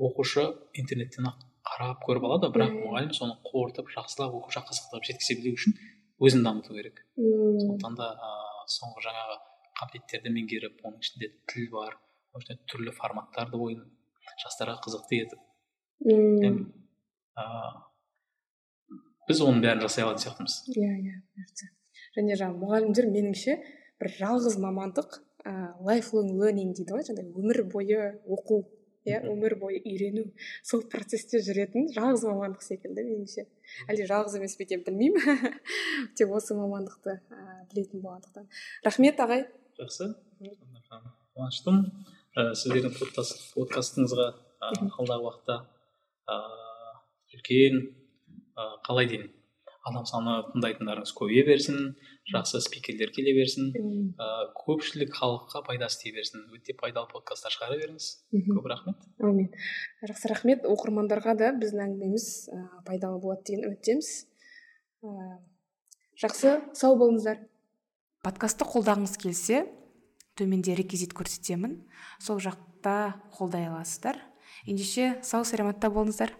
оқушы интернеттен ақ қарап көріп алады бірақ мұғалім соны қорытып жақсылап оқушыға қызықтырып жеткізе білу үшін өзін дамыту керек. Сондықтан да ыыы соңғы жаңағы қабілеттерді меңгеріп оның ішінде тіл бар оның ішінде түрлі форматтарды ойын жастарға қызықты етіп. Мм. Біз оның бәрін жасай алатын сияқтымыз. Иә иә және жаңағы мұғалімдер меніңше бір жалғыз мамандық ыыы лайфлонг ленинг дейді ғой жаңағыдай өмір бойы оқу иә өмір бойы үйрену. Сол процесте жүретін жалғыз мамандық секілді меніңше. Әлде жалғыз емес пе екен білмеймін. Тек осы мамандықты ә, білетін болғандықтан. Рахмет ағай. Жақсы. Қуаныштымын. Ә, сіздердің подкастыңызға алдағы уақытта ыыы үлкен қалай дейін адам саны тыңдайтындарыңыз көбейе берсін жақсы спикерлер келе берсін ә, көпшілік халыққа пайдасы тие берсін. Өте пайдалы подкасттар шығара беріңіз. Көп рахмет. Әумин. Жақсы рахмет. Оқырмандарға да біздің әңгімеміз ә, пайдалы болады деген үміттеміз. Ә, жақсы. Сау болыңыздар. Подкастты қолдағыңыз келсе төменде реквизит көрсетемін. Сол жақта қолдай аласыздар. Ендеше сау саламатта болыңыздар.